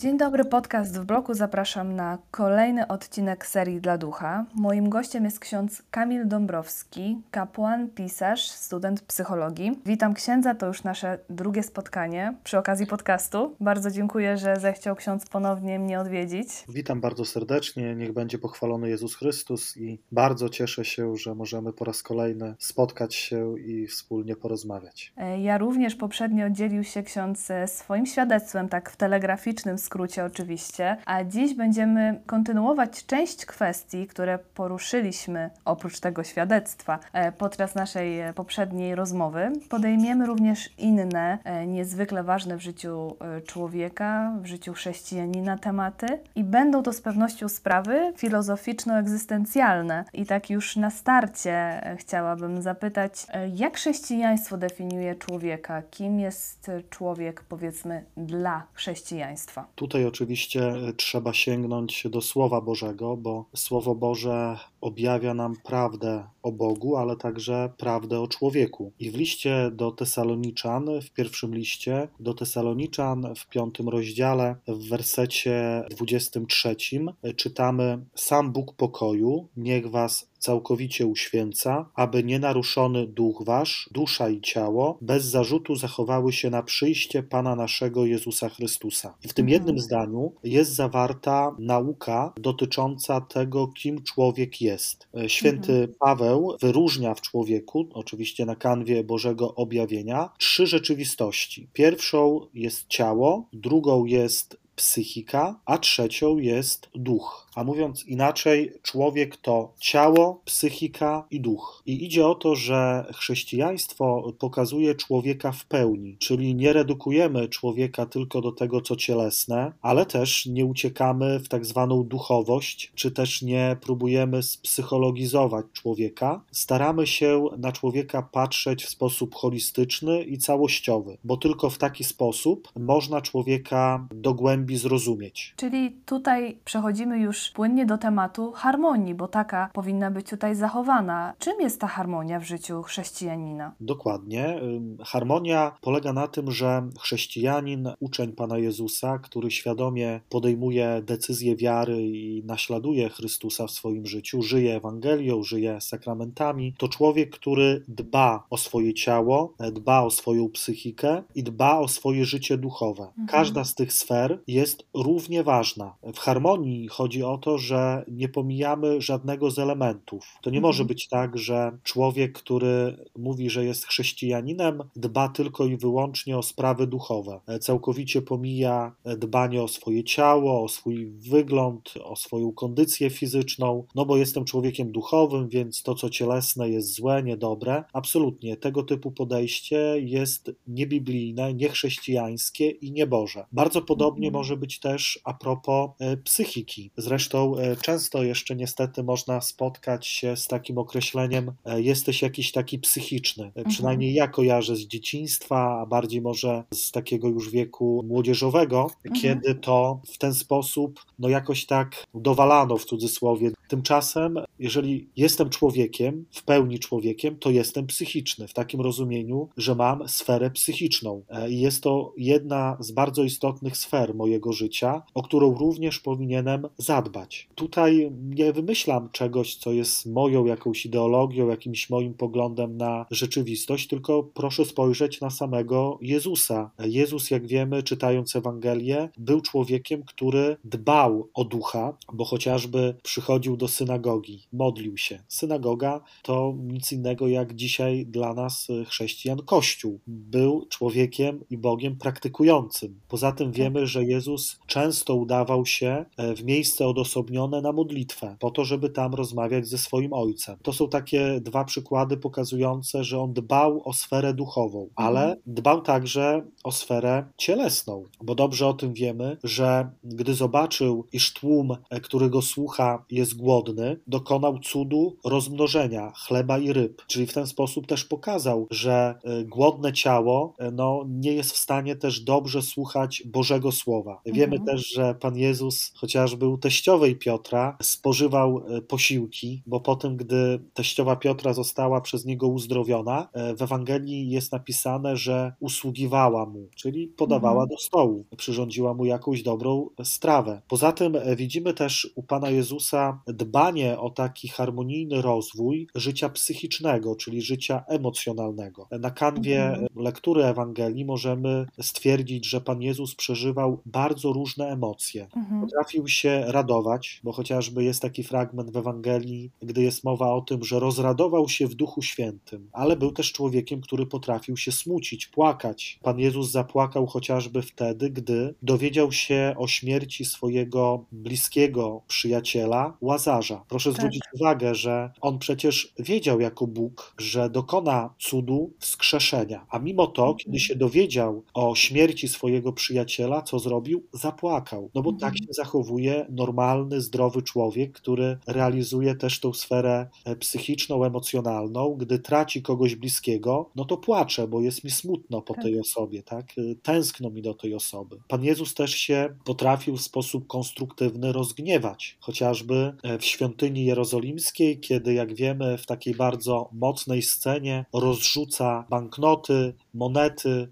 Dzień dobry, podcast w bloku. Zapraszam na kolejny odcinek serii Dla Ducha. Moim gościem jest ksiądz Kamil Dąbrowski, kapłan, pisarz, student psychologii. Witam księdza, to już nasze drugie spotkanie przy okazji podcastu. Bardzo dziękuję, że zechciał ksiądz ponownie mnie odwiedzić. Witam bardzo serdecznie, niech będzie pochwalony Jezus Chrystus i bardzo cieszę się, że możemy po raz kolejny spotkać się i wspólnie porozmawiać. E, ja również poprzednio dzielił się ksiądz swoim świadectwem, tak w telegraficznym skrócie oczywiście, a dziś będziemy kontynuować część kwestii, które poruszyliśmy oprócz tego świadectwa e, podczas naszej e, poprzedniej rozmowy. Podejmiemy również inne, e, niezwykle ważne w życiu człowieka, w życiu chrześcijanina tematy i będą to z pewnością sprawy filozoficzno-egzystencjalne. I tak już na starcie chciałabym zapytać, jak chrześcijaństwo definiuje człowieka? Kim jest człowiek, powiedzmy, dla chrześcijaństwa? Tutaj oczywiście e, trzeba sięgnąć do Słowa Bożego, bo Słowo Boże objawia nam prawdę o Bogu, ale także prawdę o człowieku. I w liście do Tesaloniczan, w pierwszym liście do Tesaloniczan, w piątym rozdziale, w wersecie 23 e, czytamy: Sam Bóg pokoju niech was całkowicie uświęca, aby nienaruszony duch wasz, dusza i ciało bez zarzutu zachowały się na przyjście Pana naszego Jezusa Chrystusa. I w tym mhm. jednym zdaniu jest zawarta nauka dotycząca tego, kim człowiek jest. Święty mhm. Paweł wyróżnia w człowieku, oczywiście na kanwie Bożego objawienia, trzy rzeczywistości. Pierwszą jest ciało, drugą jest psychika, a trzecią jest duch. A mówiąc inaczej, człowiek to ciało, psychika i duch. I idzie o to, że chrześcijaństwo pokazuje człowieka w pełni, czyli nie redukujemy człowieka tylko do tego, co cielesne, ale też nie uciekamy w tak zwaną duchowość, czy też nie próbujemy spsychologizować człowieka. Staramy się na człowieka patrzeć w sposób holistyczny i całościowy, bo tylko w taki sposób można człowieka dogłębnie zrozumieć. Czyli tutaj przechodzimy już płynnie do tematu harmonii, bo taka powinna być tutaj zachowana. Czym jest ta harmonia w życiu chrześcijanina? Dokładnie. Harmonia polega na tym, że chrześcijanin, uczeń Pana Jezusa, który świadomie podejmuje decyzje wiary i naśladuje Chrystusa w swoim życiu, żyje Ewangelią, żyje sakramentami, to człowiek, który dba o swoje ciało, dba o swoją psychikę i dba o swoje życie duchowe. Mhm. Każda z tych sfer jest jest równie ważna. W harmonii chodzi o to, że nie pomijamy żadnego z elementów. To nie mhm. może być tak, że człowiek, który mówi, że jest chrześcijaninem, dba tylko i wyłącznie o sprawy duchowe. Całkowicie pomija dbanie o swoje ciało, o swój wygląd, o swoją kondycję fizyczną, no bo jestem człowiekiem duchowym, więc to, co cielesne jest złe, niedobre. Absolutnie. Tego typu podejście jest niebiblijne, niechrześcijańskie i nieboże. Bardzo podobnie mhm. może może być też a propos e, psychiki. Zresztą e, często jeszcze niestety można spotkać się z takim określeniem e, jesteś jakiś taki psychiczny. Mhm. Przynajmniej ja kojarzę z dzieciństwa, a bardziej może z takiego już wieku młodzieżowego, mhm. kiedy to w ten sposób no jakoś tak dowalano w cudzysłowie. Tymczasem, jeżeli jestem człowiekiem, w pełni człowiekiem, to jestem psychiczny, w takim rozumieniu, że mam sferę psychiczną. I jest to jedna z bardzo istotnych sfer mojego życia, o którą również powinienem zadbać. Tutaj nie wymyślam czegoś, co jest moją jakąś ideologią, jakimś moim poglądem na rzeczywistość, tylko proszę spojrzeć na samego Jezusa. Jezus, jak wiemy, czytając Ewangelię, był człowiekiem, który dbał o ducha, bo chociażby przychodził do synagogi, modlił się. Synagoga to nic innego jak dzisiaj dla nas chrześcijan Kościół. Był człowiekiem i Bogiem praktykującym. Poza tym wiemy, że Jezus często udawał się e, w miejsce odosobnione na modlitwę, po to, żeby tam rozmawiać ze swoim ojcem. To są takie dwa przykłady pokazujące, że on dbał o sferę duchową, ale mhm. dbał także o sferę cielesną, bo dobrze o tym wiemy, że gdy zobaczył, iż tłum, e, który go słucha, jest głodny, dokonał cudu rozmnożenia chleba i ryb, czyli w ten sposób też pokazał, że e, głodne ciało no, nie jest w stanie też dobrze słuchać Bożego Słowa. Wiemy mhm. też, że Pan Jezus chociażby u teściowej teściowej Piotra spożywał e, posiłki, bo po tym, gdy teściowa Piotra została przez niego uzdrowiona, e, w Ewangelii jest napisane, że usługiwała mu, czyli podawała Mhm. do stołu, przyrządziła mu jakąś dobrą strawę. Poza tym e, widzimy też u Pana Jezusa dbanie o taki harmonijny rozwój życia psychicznego, czyli życia emocjonalnego. Na kanwie Mhm. lektury Ewangelii możemy stwierdzić, że Pan Jezus przeżywał bardzo różne emocje. Mhm. Potrafił się radować, bo chociażby jest taki fragment w Ewangelii, gdy jest mowa o tym, że rozradował się w Duchu Świętym, ale był też człowiekiem, który potrafił się smucić, płakać. Pan Jezus zapłakał chociażby wtedy, gdy dowiedział się o śmierci swojego bliskiego przyjaciela Łazarza. Proszę Tak. zwrócić uwagę, że on przecież wiedział jako Bóg, że dokona cudu wskrzeszenia, a mimo to, kiedy się dowiedział o śmierci swojego przyjaciela, co zrobił? Zapłakał. No bo tak się zachowuje normalny, zdrowy człowiek, który realizuje też tą sferę e, psychiczną, emocjonalną. Gdy traci kogoś bliskiego, no to płacze, bo jest mi smutno po Tak. tej osobie, tak? E, Tęskno mi do tej osoby. Pan Jezus też się potrafił w sposób konstruktywny rozgniewać, chociażby e, w świątyni jerozolimskiej, kiedy, jak wiemy, w takiej bardzo mocnej scenie rozrzuca banknoty, monety,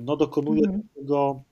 no dokonuje Mhm. takiego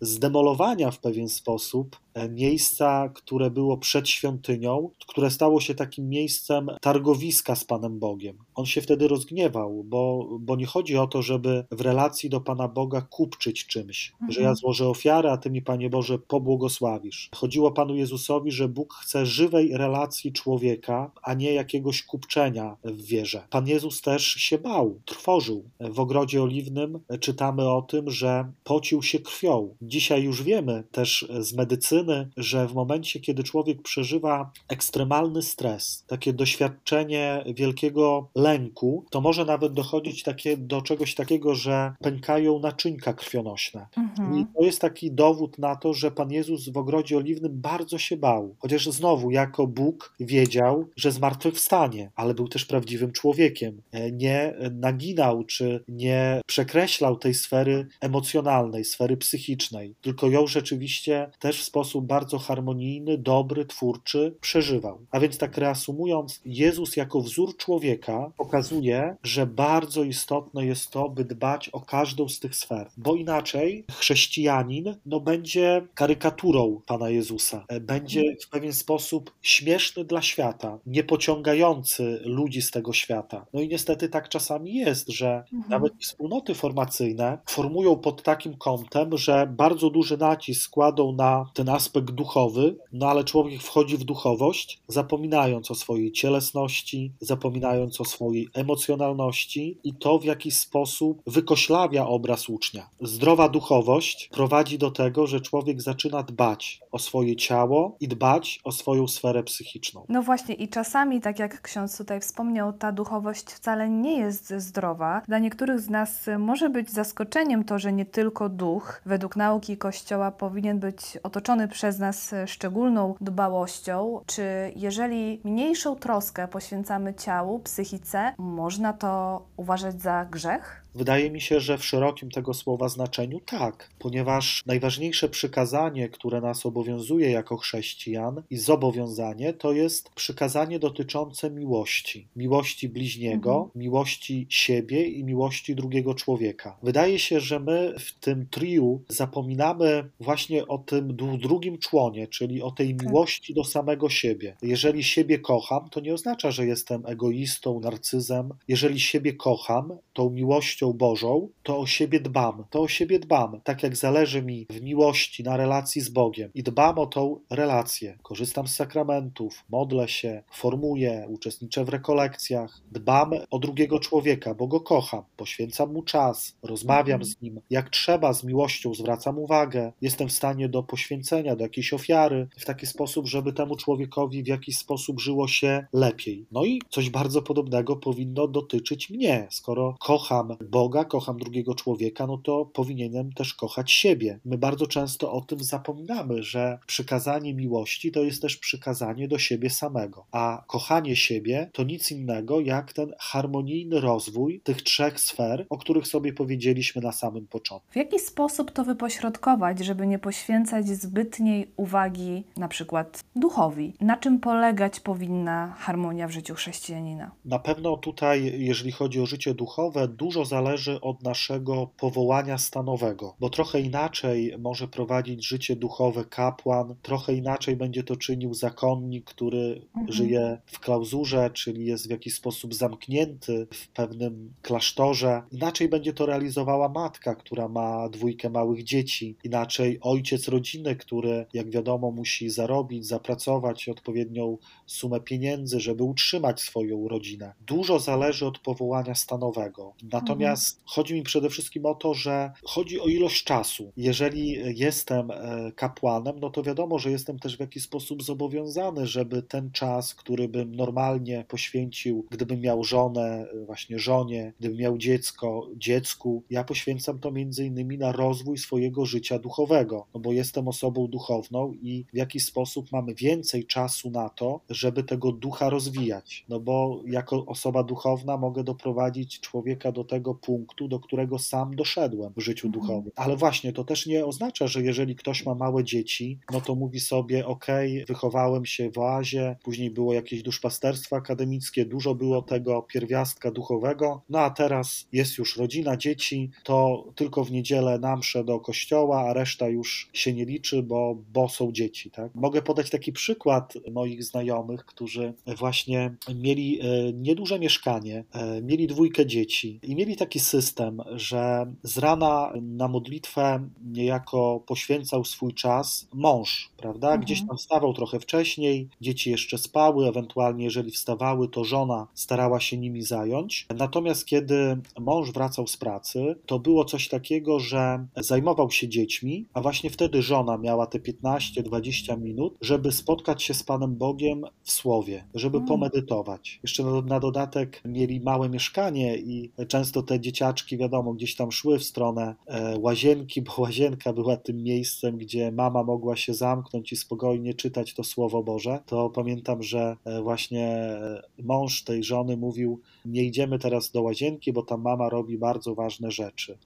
zdemolowania w pewien sposób miejsca, które było przed świątynią, które stało się takim miejscem targowiska z Panem Bogiem. On się wtedy rozgniewał, bo, bo nie chodzi o to, żeby w relacji do Pana Boga kupczyć czymś, Mhm. że ja złożę ofiarę, a Ty mi, Panie Boże, pobłogosławisz. Chodziło Panu Jezusowi, że Bóg chce żywej relacji człowieka, a nie jakiegoś kupczenia w wierze. Pan Jezus też się bał, trwożył. W ogrodzie oliwnym czytamy o tym, że pocił się krwią. Dzisiaj już wiemy też z medycyny, że w momencie, kiedy człowiek przeżywa ekstremalny stres, takie doświadczenie wielkiego lęku, to może nawet dochodzić takie, do czegoś takiego, że pękają naczynka krwionośne. I Mhm. to jest taki dowód na to, że Pan Jezus w ogrodzie oliwnym bardzo się bał. Chociaż znowu, jako Bóg wiedział, że zmartwychwstanie, ale był też prawdziwym człowiekiem. E, Nie naginał czy nie przekreślał tej sfery emocjonalnej, sfery psychicznej, tylko ją rzeczywiście też w sposób bardzo harmonijny, dobry, twórczy przeżywał. A więc tak reasumując, Jezus jako wzór człowieka pokazuje, że bardzo istotne jest to, by dbać o każdą z tych sfer, bo inaczej chrześcijanin no, będzie karykaturą Pana Jezusa, E, będzie w pewien sposób śmieszny dla świata, niepociągający ludzi z tego świata. No i niestety tak czasami jest, że Mhm. nawet wspólnoty formacyjne formują pod takim kątem, że bardzo duży nacisk kładą na ten aspekt duchowy, no ale człowiek wchodzi w duchowość, zapominając o swojej cielesności, zapominając o swojej emocjonalności i to w jakiś sposób wykoślawia obraz ucznia. Zdrowa duchowość prowadzi do tego, że człowiek zaczyna dbać o swoje ciało i dbać o swoją sferę psychiczną. No właśnie, i czasami, tak jak ksiądz tutaj wspomniał, ta duchowość wcale nie jest zdrowa. Dla niektórych z nas może być zaskoczeniem to, że nie tylko duch, według nauki Kościoła, powinien być otoczony przez nas szczególną dbałością. Czy jeżeli mniejszą troskę poświęcamy ciału, psychice, można to uważać za grzech? Wydaje mi się, że w szerokim tego słowa znaczeniu tak, ponieważ najważniejsze przykazanie, które nas obowiązuje jako chrześcijan i zobowiązanie, to jest przykazanie dotyczące miłości. Miłości bliźniego, Mhm. miłości siebie i miłości drugiego człowieka. Wydaje się, że my w tym triu zapominamy właśnie o tym dru- drugim członie, czyli o tej Tak. miłości do samego siebie. Jeżeli siebie kocham, to nie oznacza, że jestem egoistą, narcyzem. Jeżeli siebie kocham, tą miłością Bożą, to o siebie dbam. To o siebie dbam. Tak jak zależy mi w miłości na relacji z Bogiem i dbam o tą relację. Korzystam z sakramentów, modlę się, formuję, uczestniczę w rekolekcjach. Dbam o drugiego człowieka, bo go kocham. Poświęcam mu czas, rozmawiam z nim. Jak trzeba, z miłością zwracam uwagę. Jestem w stanie do poświęcenia, do jakiejś ofiary w taki sposób, żeby temu człowiekowi w jakiś sposób żyło się lepiej. No i coś bardzo podobnego powinno dotyczyć mnie. Skoro kocham Boga, kocham drugiego człowieka, no to powinienem też kochać siebie. My bardzo często o tym zapominamy, że przykazanie miłości to jest też przykazanie do siebie samego, a kochanie siebie to nic innego jak ten harmonijny rozwój tych trzech sfer, o których sobie powiedzieliśmy na samym początku. W jaki sposób to wypośrodkować, żeby nie poświęcać zbytniej uwagi na przykład duchowi? Na czym polegać powinna harmonia w życiu chrześcijanina? Na pewno tutaj, jeżeli chodzi o życie duchowe, dużo zależy od naszego powołania stanowego, bo trochę inaczej może prowadzić życie duchowe kapłan, trochę inaczej będzie to czynił zakonnik, który mhm. żyje w klauzurze, czyli jest w jakiś sposób zamknięty w pewnym klasztorze. Inaczej będzie to realizowała matka, która ma dwójkę małych dzieci, inaczej ojciec rodziny, który, jak wiadomo, musi zarobić, zapracować odpowiednią sumę pieniędzy, żeby utrzymać swoją rodzinę. Dużo zależy od powołania stanowego. Natomiast mhm. Chodzi mi przede wszystkim o to, że chodzi o ilość czasu. Jeżeli jestem e, kapłanem, no to wiadomo, że jestem też w jakiś sposób zobowiązany, żeby ten czas, który bym normalnie poświęcił, gdybym miał żonę, e, właśnie żonie, gdybym miał dziecko, dziecku, ja poświęcam to między innymi na rozwój swojego życia duchowego, no bo jestem osobą duchowną i w jakiś sposób mamy więcej czasu na to, żeby tego ducha rozwijać. No bo jako osoba duchowna mogę doprowadzić człowieka do tego punktu, do którego sam doszedłem w życiu mhm. duchowym. Ale właśnie to też nie oznacza, że jeżeli ktoś ma małe dzieci, no to mówi sobie: OK, wychowałem się w oazie, później było jakieś duszpasterstwo akademickie, dużo było tego pierwiastka duchowego, no a teraz jest już rodzina, dzieci, to tylko w niedzielę na mszę do kościoła, a reszta już się nie liczy, bo, bo są dzieci. Tak? Mogę podać taki przykład moich znajomych, którzy właśnie mieli e, nieduże mieszkanie, e, mieli dwójkę dzieci i mieli taki system, że z rana na modlitwę niejako poświęcał swój czas mąż, prawda? Mhm. Gdzieś tam wstawał trochę wcześniej, dzieci jeszcze spały, ewentualnie jeżeli wstawały, to żona starała się nimi zająć. Natomiast kiedy mąż wracał z pracy, to było coś takiego, że zajmował się dziećmi, a właśnie wtedy żona miała te 15-20 minut, żeby spotkać się z Panem Bogiem w słowie, żeby mm. pomedytować. Jeszcze na, na, dodatek mieli małe mieszkanie i często te dzieciaczki, wiadomo, gdzieś tam szły w stronę e, łazienki, bo łazienka była tym miejscem, gdzie mama mogła się zamknąć i spokojnie czytać to Słowo Boże. To pamiętam, że e, właśnie e, mąż tej żony mówił: Nie idziemy teraz do łazienki, bo tam mama robi bardzo ważne rzeczy.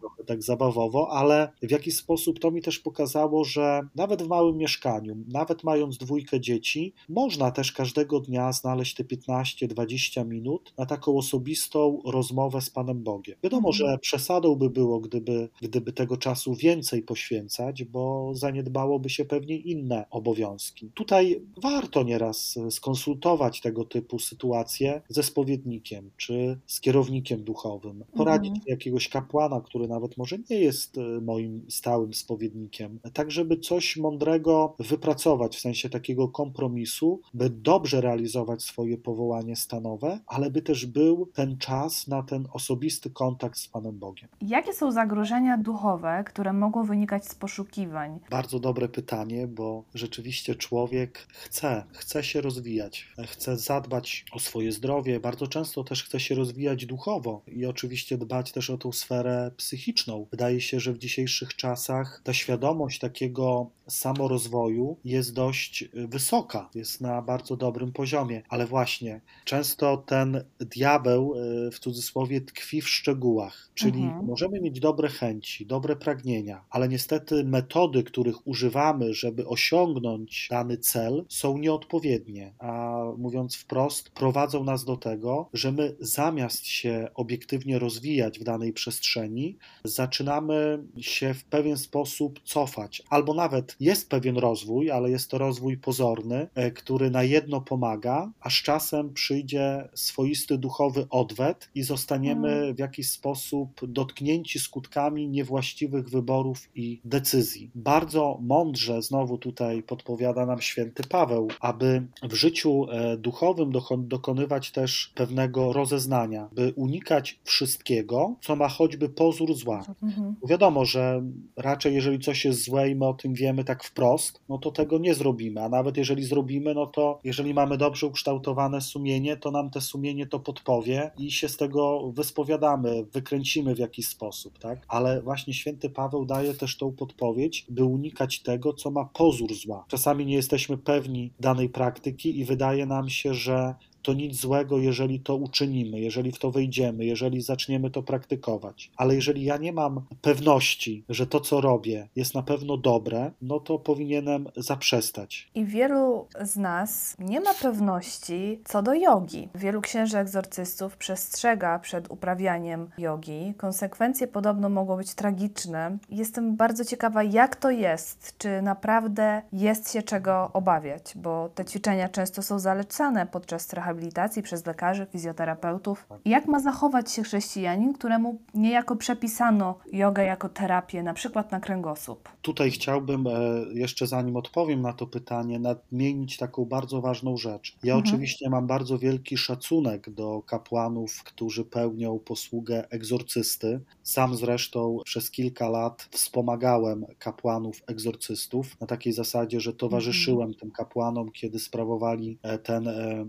Trochę tak zabawowo, ale w jakiś sposób to mi też pokazało, że nawet w małym mieszkaniu, nawet mając dwójkę dzieci, można też każdego dnia znaleźć te 15-20 minut na taką osobistą rozmowę z Panem Bogiem. Wiadomo, mhm. że przesadą by było, gdyby, gdyby tego czasu więcej poświęcać, bo zaniedbałoby się pewnie inne obowiązki. Tutaj warto nieraz skonsultować tego typu sytuacje ze spowiednikiem czy z kierownikiem duchowym, poradzić mhm. jakiegoś kapłana, który nawet może nie jest e, moim stałym spowiednikiem, tak żeby coś mądrego wypracować w sensie takiego kompromisu, by dobrze realizować swoje powołanie stanowe, ale by też był ten czas na ten osobisty kontakt z Panem Bogiem. Jakie są zagrożenia duchowe, które mogą wynikać z poszukiwań? Bardzo dobre pytanie, bo rzeczywiście człowiek chce, chce się rozwijać, chce zadbać o swoje zdrowie, bardzo często też chce się rozwijać duchowo i oczywiście dbać też o tą sferę psychiczną. Wydaje się, że w dzisiejszych czasach ta świadomość takiego samorozwoju jest dość wysoka, jest na bardzo dobrym poziomie, ale właśnie często ten diabeł e, w cudzysłowie tkwi w szczegółach, czyli mhm. możemy mieć dobre chęci, dobre pragnienia, ale niestety metody, których używamy, żeby osiągnąć dany cel, są nieodpowiednie, a mówiąc wprost, prowadzą nas do tego, że my zamiast się obiektywnie rozwijać w danej przestrzeni, zaczynamy się w pewien sposób cofać, albo nawet jest pewien rozwój, ale jest to rozwój pozorny, e, który na jedno pomaga, a z czasem przyjdzie swoisty duchowy odwet i zostaniemy mm. w jakiś sposób dotknięci skutkami niewłaściwych wyborów i decyzji. Bardzo mądrze znowu tutaj podpowiada nam święty Paweł, aby w życiu e, duchowym dokonywać też pewnego rozeznania, by unikać wszystkiego, co ma choćby pozór zła. Mhm. Wiadomo, że raczej jeżeli coś jest złe i my o tym wiemy tak wprost, no to tego nie zrobimy, a nawet jeżeli zrobimy, no to jeżeli mamy dobrze ukształtowane sumienie, to nam te sumienie to podpowie i się z tego wyspowiadamy, wykręcimy w jakiś sposób, tak? Ale właśnie święty Paweł daje też tą podpowiedź, by unikać tego, co ma pozór zła. Czasami nie jesteśmy pewni danej praktyki i wydaje nam się, że to nic złego, jeżeli to uczynimy, jeżeli w to wejdziemy, jeżeli zaczniemy to praktykować. Ale jeżeli ja nie mam pewności, że to, co robię, jest na pewno dobre, no to powinienem zaprzestać. I wielu z nas nie ma pewności co do jogi. Wielu księży egzorcystów przestrzega przed uprawianiem jogi. Konsekwencje podobno mogą być tragiczne. Jestem bardzo ciekawa, jak to jest. Czy naprawdę jest się czego obawiać, bo te ćwiczenia często są zalecane podczas rehabilitacji rehabilitacji przez lekarzy, fizjoterapeutów. Jak ma zachować się chrześcijanin, któremu niejako przepisano jogę jako terapię, na przykład na kręgosłup? Tutaj chciałbym, e, jeszcze zanim odpowiem na to pytanie, nadmienić taką bardzo ważną rzecz. Ja mhm. oczywiście mam bardzo wielki szacunek do kapłanów, którzy pełnią posługę egzorcysty. Sam zresztą przez kilka lat wspomagałem kapłanów egzorcystów na takiej zasadzie, że towarzyszyłem mhm. tym kapłanom, kiedy sprawowali e, ten e,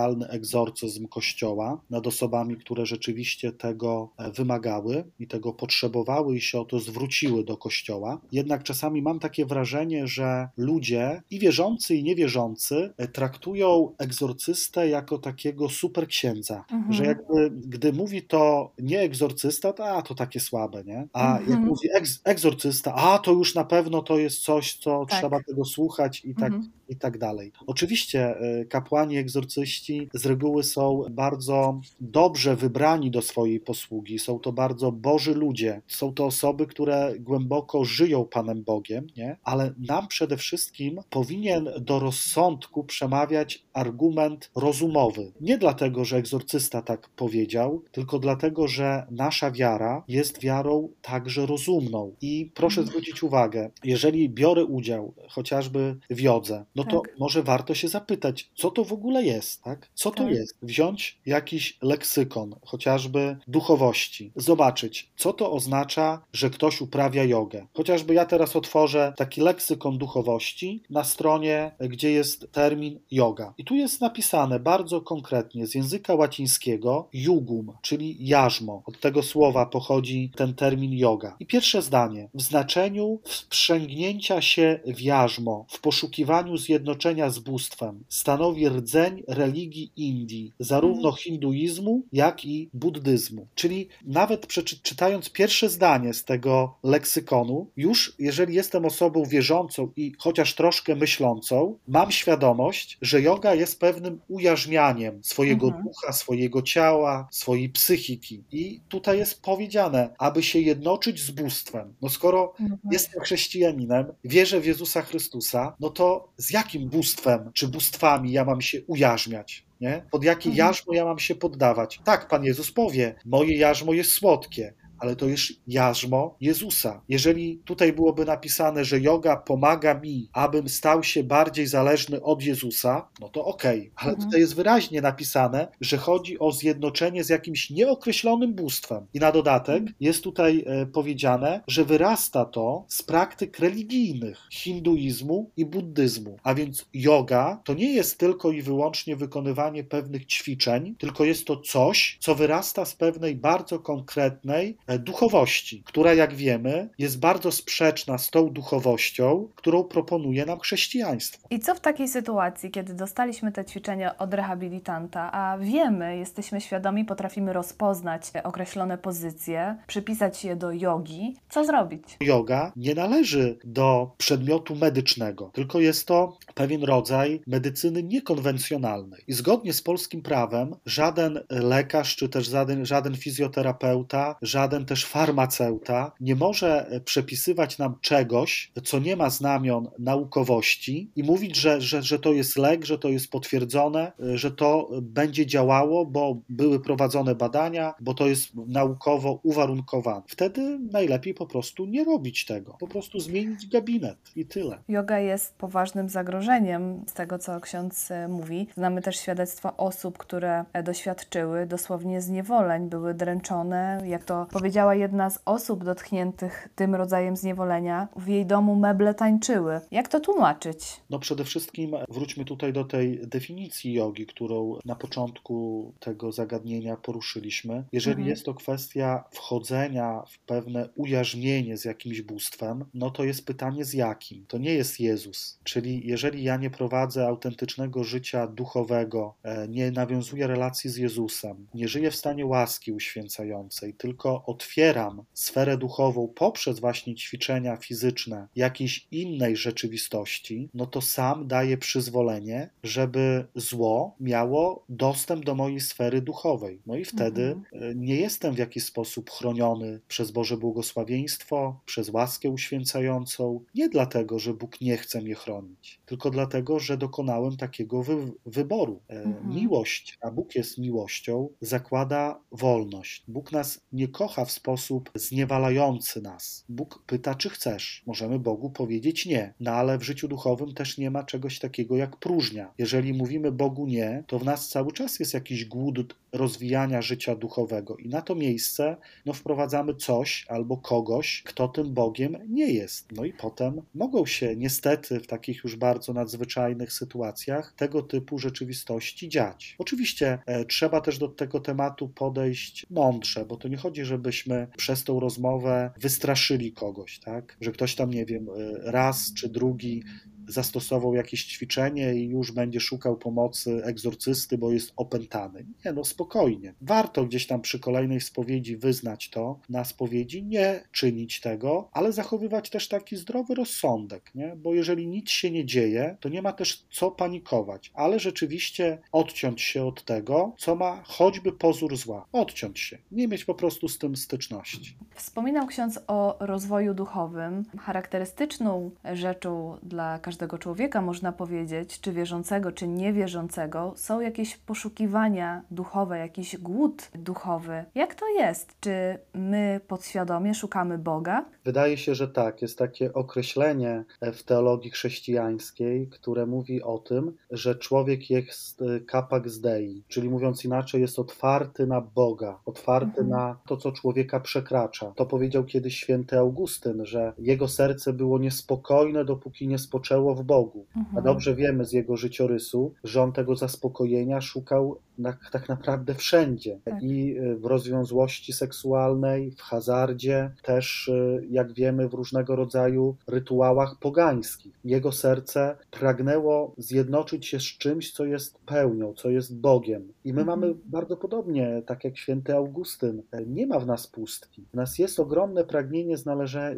oficjalny egzorcyzm Kościoła nad osobami, które rzeczywiście tego e, wymagały i tego potrzebowały i się o to zwróciły do Kościoła. Jednak czasami mam takie wrażenie, że ludzie i wierzący, i niewierzący e, traktują egzorcystę jako takiego super księdza, mhm. że jakby gdy mówi to nie egzorcysta, to a, to takie słabe, nie? A mhm. jak mówi egz, egzorcysta, a to już na pewno to jest coś, co tak. trzeba tego słuchać i tak, mhm. i tak dalej. Oczywiście e, kapłani egzorcyści z reguły są bardzo dobrze wybrani do swojej posługi, są to bardzo boży ludzie, są to osoby, które głęboko żyją Panem Bogiem, nie? ale nam przede wszystkim powinien do rozsądku przemawiać argument rozumowy. Nie dlatego, że egzorcysta tak powiedział, tylko dlatego, że nasza wiara jest wiarą także rozumną. I proszę zwrócić uwagę, jeżeli biorę udział chociażby w jodze, no to tak. może warto się zapytać, co to w ogóle jest, tak? Co to tak. jest? Wziąć jakiś leksykon, chociażby duchowości, zobaczyć, co to oznacza, że ktoś uprawia jogę. Chociażby ja teraz otworzę taki leksykon duchowości na stronie, gdzie jest termin yoga. I tu jest napisane bardzo konkretnie z języka łacińskiego jugum, czyli jarzmo. Od tego słowa pochodzi ten termin yoga. I pierwsze zdanie. W znaczeniu wsprzęgnięcia się w jarzmo, w poszukiwaniu zjednoczenia z bóstwem, stanowi rdzeń religii Indii, zarówno mhm. hinduizmu, jak i buddyzmu. Czyli nawet przeczytając pierwsze zdanie z tego leksykonu, już jeżeli jestem osobą wierzącą i chociaż troszkę myślącą, mam świadomość, że yoga jest pewnym ujarzmianiem swojego mhm. ducha, swojego ciała, swojej psychiki. I tutaj jest powiedziane, aby się jednoczyć z bóstwem. No skoro mhm. jestem chrześcijaninem, wierzę w Jezusa Chrystusa, no to z jakim bóstwem czy bóstwami ja mam się ujarzmiać? Nie? Pod jakie mhm. jarzmo ja mam się poddawać? Tak, Pan Jezus powie, moje jarzmo jest słodkie, ale to jest jarzmo Jezusa. Jeżeli tutaj byłoby napisane, że yoga pomaga mi, abym stał się bardziej zależny od Jezusa, no to okej, okay. ale mhm. tutaj jest wyraźnie napisane, że chodzi o zjednoczenie z jakimś nieokreślonym bóstwem. I na dodatek mhm. jest tutaj e, powiedziane, że wyrasta to z praktyk religijnych hinduizmu i buddyzmu. A więc yoga to nie jest tylko i wyłącznie wykonywanie pewnych ćwiczeń, tylko jest to coś, co wyrasta z pewnej bardzo konkretnej duchowości, która, jak wiemy, jest bardzo sprzeczna z tą duchowością, którą proponuje nam chrześcijaństwo. I co w takiej sytuacji, kiedy dostaliśmy te ćwiczenia od rehabilitanta, a wiemy, jesteśmy świadomi, potrafimy rozpoznać określone pozycje, przypisać je do jogi, co zrobić? Yoga nie należy do przedmiotu medycznego, tylko jest to pewien rodzaj medycyny niekonwencjonalnej. I zgodnie z polskim prawem żaden lekarz, czy też żaden, żaden fizjoterapeuta, żaden żaden też farmaceuta nie może e, przepisywać nam czegoś, co nie ma znamion naukowości i mówić, że, że, że to jest lek, że to jest potwierdzone, e, że to będzie działało, bo były prowadzone badania, bo to jest naukowo uwarunkowane. Wtedy najlepiej po prostu nie robić tego, po prostu zmienić gabinet i tyle. Yoga jest poważnym zagrożeniem z tego, co ksiądz e, mówi. Znamy też świadectwa osób, które doświadczyły dosłownie zniewoleń, były dręczone, jak to powiedział powiedziała jedna z osób dotkniętych tym rodzajem zniewolenia, w jej domu meble tańczyły. Jak to tłumaczyć? No przede wszystkim wróćmy tutaj do tej definicji jogi, którą na początku tego zagadnienia poruszyliśmy. Jeżeli mhm. jest to kwestia wchodzenia w pewne ujarzmienie z jakimś bóstwem, no to jest pytanie z jakim? To nie jest Jezus. Czyli jeżeli ja nie prowadzę autentycznego życia duchowego, e, nie nawiązuję relacji z Jezusem, nie żyję w stanie łaski uświęcającej, tylko otwieram sferę duchową poprzez właśnie ćwiczenia fizyczne jakiejś innej rzeczywistości, no to sam daję przyzwolenie, żeby zło miało dostęp do mojej sfery duchowej. No i wtedy mhm. E, nie jestem w jakiś sposób chroniony przez Boże błogosławieństwo, przez łaskę uświęcającą, nie dlatego, że Bóg nie chce mnie chronić, tylko dlatego, że dokonałem takiego wy wyboru. E, mhm. Miłość, a Bóg jest miłością, zakłada wolność. Bóg nas nie kocha w sposób zniewalający nas. Bóg pyta, czy chcesz. Możemy Bogu powiedzieć nie, no ale w życiu duchowym też nie ma czegoś takiego jak próżnia. Jeżeli mówimy Bogu nie, to w nas cały czas jest jakiś głód rozwijania życia duchowego i na to miejsce no, wprowadzamy coś albo kogoś, kto tym Bogiem nie jest. No i potem mogą się niestety w takich już bardzo nadzwyczajnych sytuacjach tego typu rzeczywistości dziać. Oczywiście e, trzeba też do tego tematu podejść mądrze, bo to nie chodzi, żebyśmy przez tą rozmowę wystraszyli kogoś, tak? Że ktoś tam, nie wiem, e, raz czy drugi zastosował jakieś ćwiczenie i już będzie szukał pomocy egzorcysty, bo jest opętany. Nie, no spokojnie. Warto gdzieś tam przy kolejnej spowiedzi wyznać to na spowiedzi, nie czynić tego, ale zachowywać też taki zdrowy rozsądek, nie? bo jeżeli nic się nie dzieje, to nie ma też co panikować, ale rzeczywiście odciąć się od tego, co ma choćby pozór zła. Odciąć się, nie mieć po prostu z tym styczności. Wspominał ksiądz o rozwoju duchowym. Charakterystyczną rzeczą dla każdego każdego człowieka, można powiedzieć, czy wierzącego, czy niewierzącego, są jakieś poszukiwania duchowe, jakiś głód duchowy. Jak to jest? Czy my podświadomie szukamy Boga? Wydaje się, że tak. Jest takie określenie w teologii chrześcijańskiej, które mówi o tym, że człowiek jest z dei, czyli mówiąc inaczej, jest otwarty na Boga, otwarty mhm. na to, co człowieka przekracza. To powiedział kiedyś święty Augustyn, że jego serce było niespokojne, dopóki nie spoczęło w Bogu. Mhm. A dobrze wiemy z jego życiorysu, że on tego zaspokojenia szukał na, tak naprawdę wszędzie. Tak. I y, w rozwiązłości seksualnej, w hazardzie, też y, jak wiemy w różnego rodzaju rytuałach pogańskich. Jego serce pragnęło zjednoczyć się z czymś, co jest pełnią, co jest Bogiem. I my mhm. mamy bardzo podobnie, tak jak święty Augustyn, nie ma w nas pustki. W nas jest ogromne pragnienie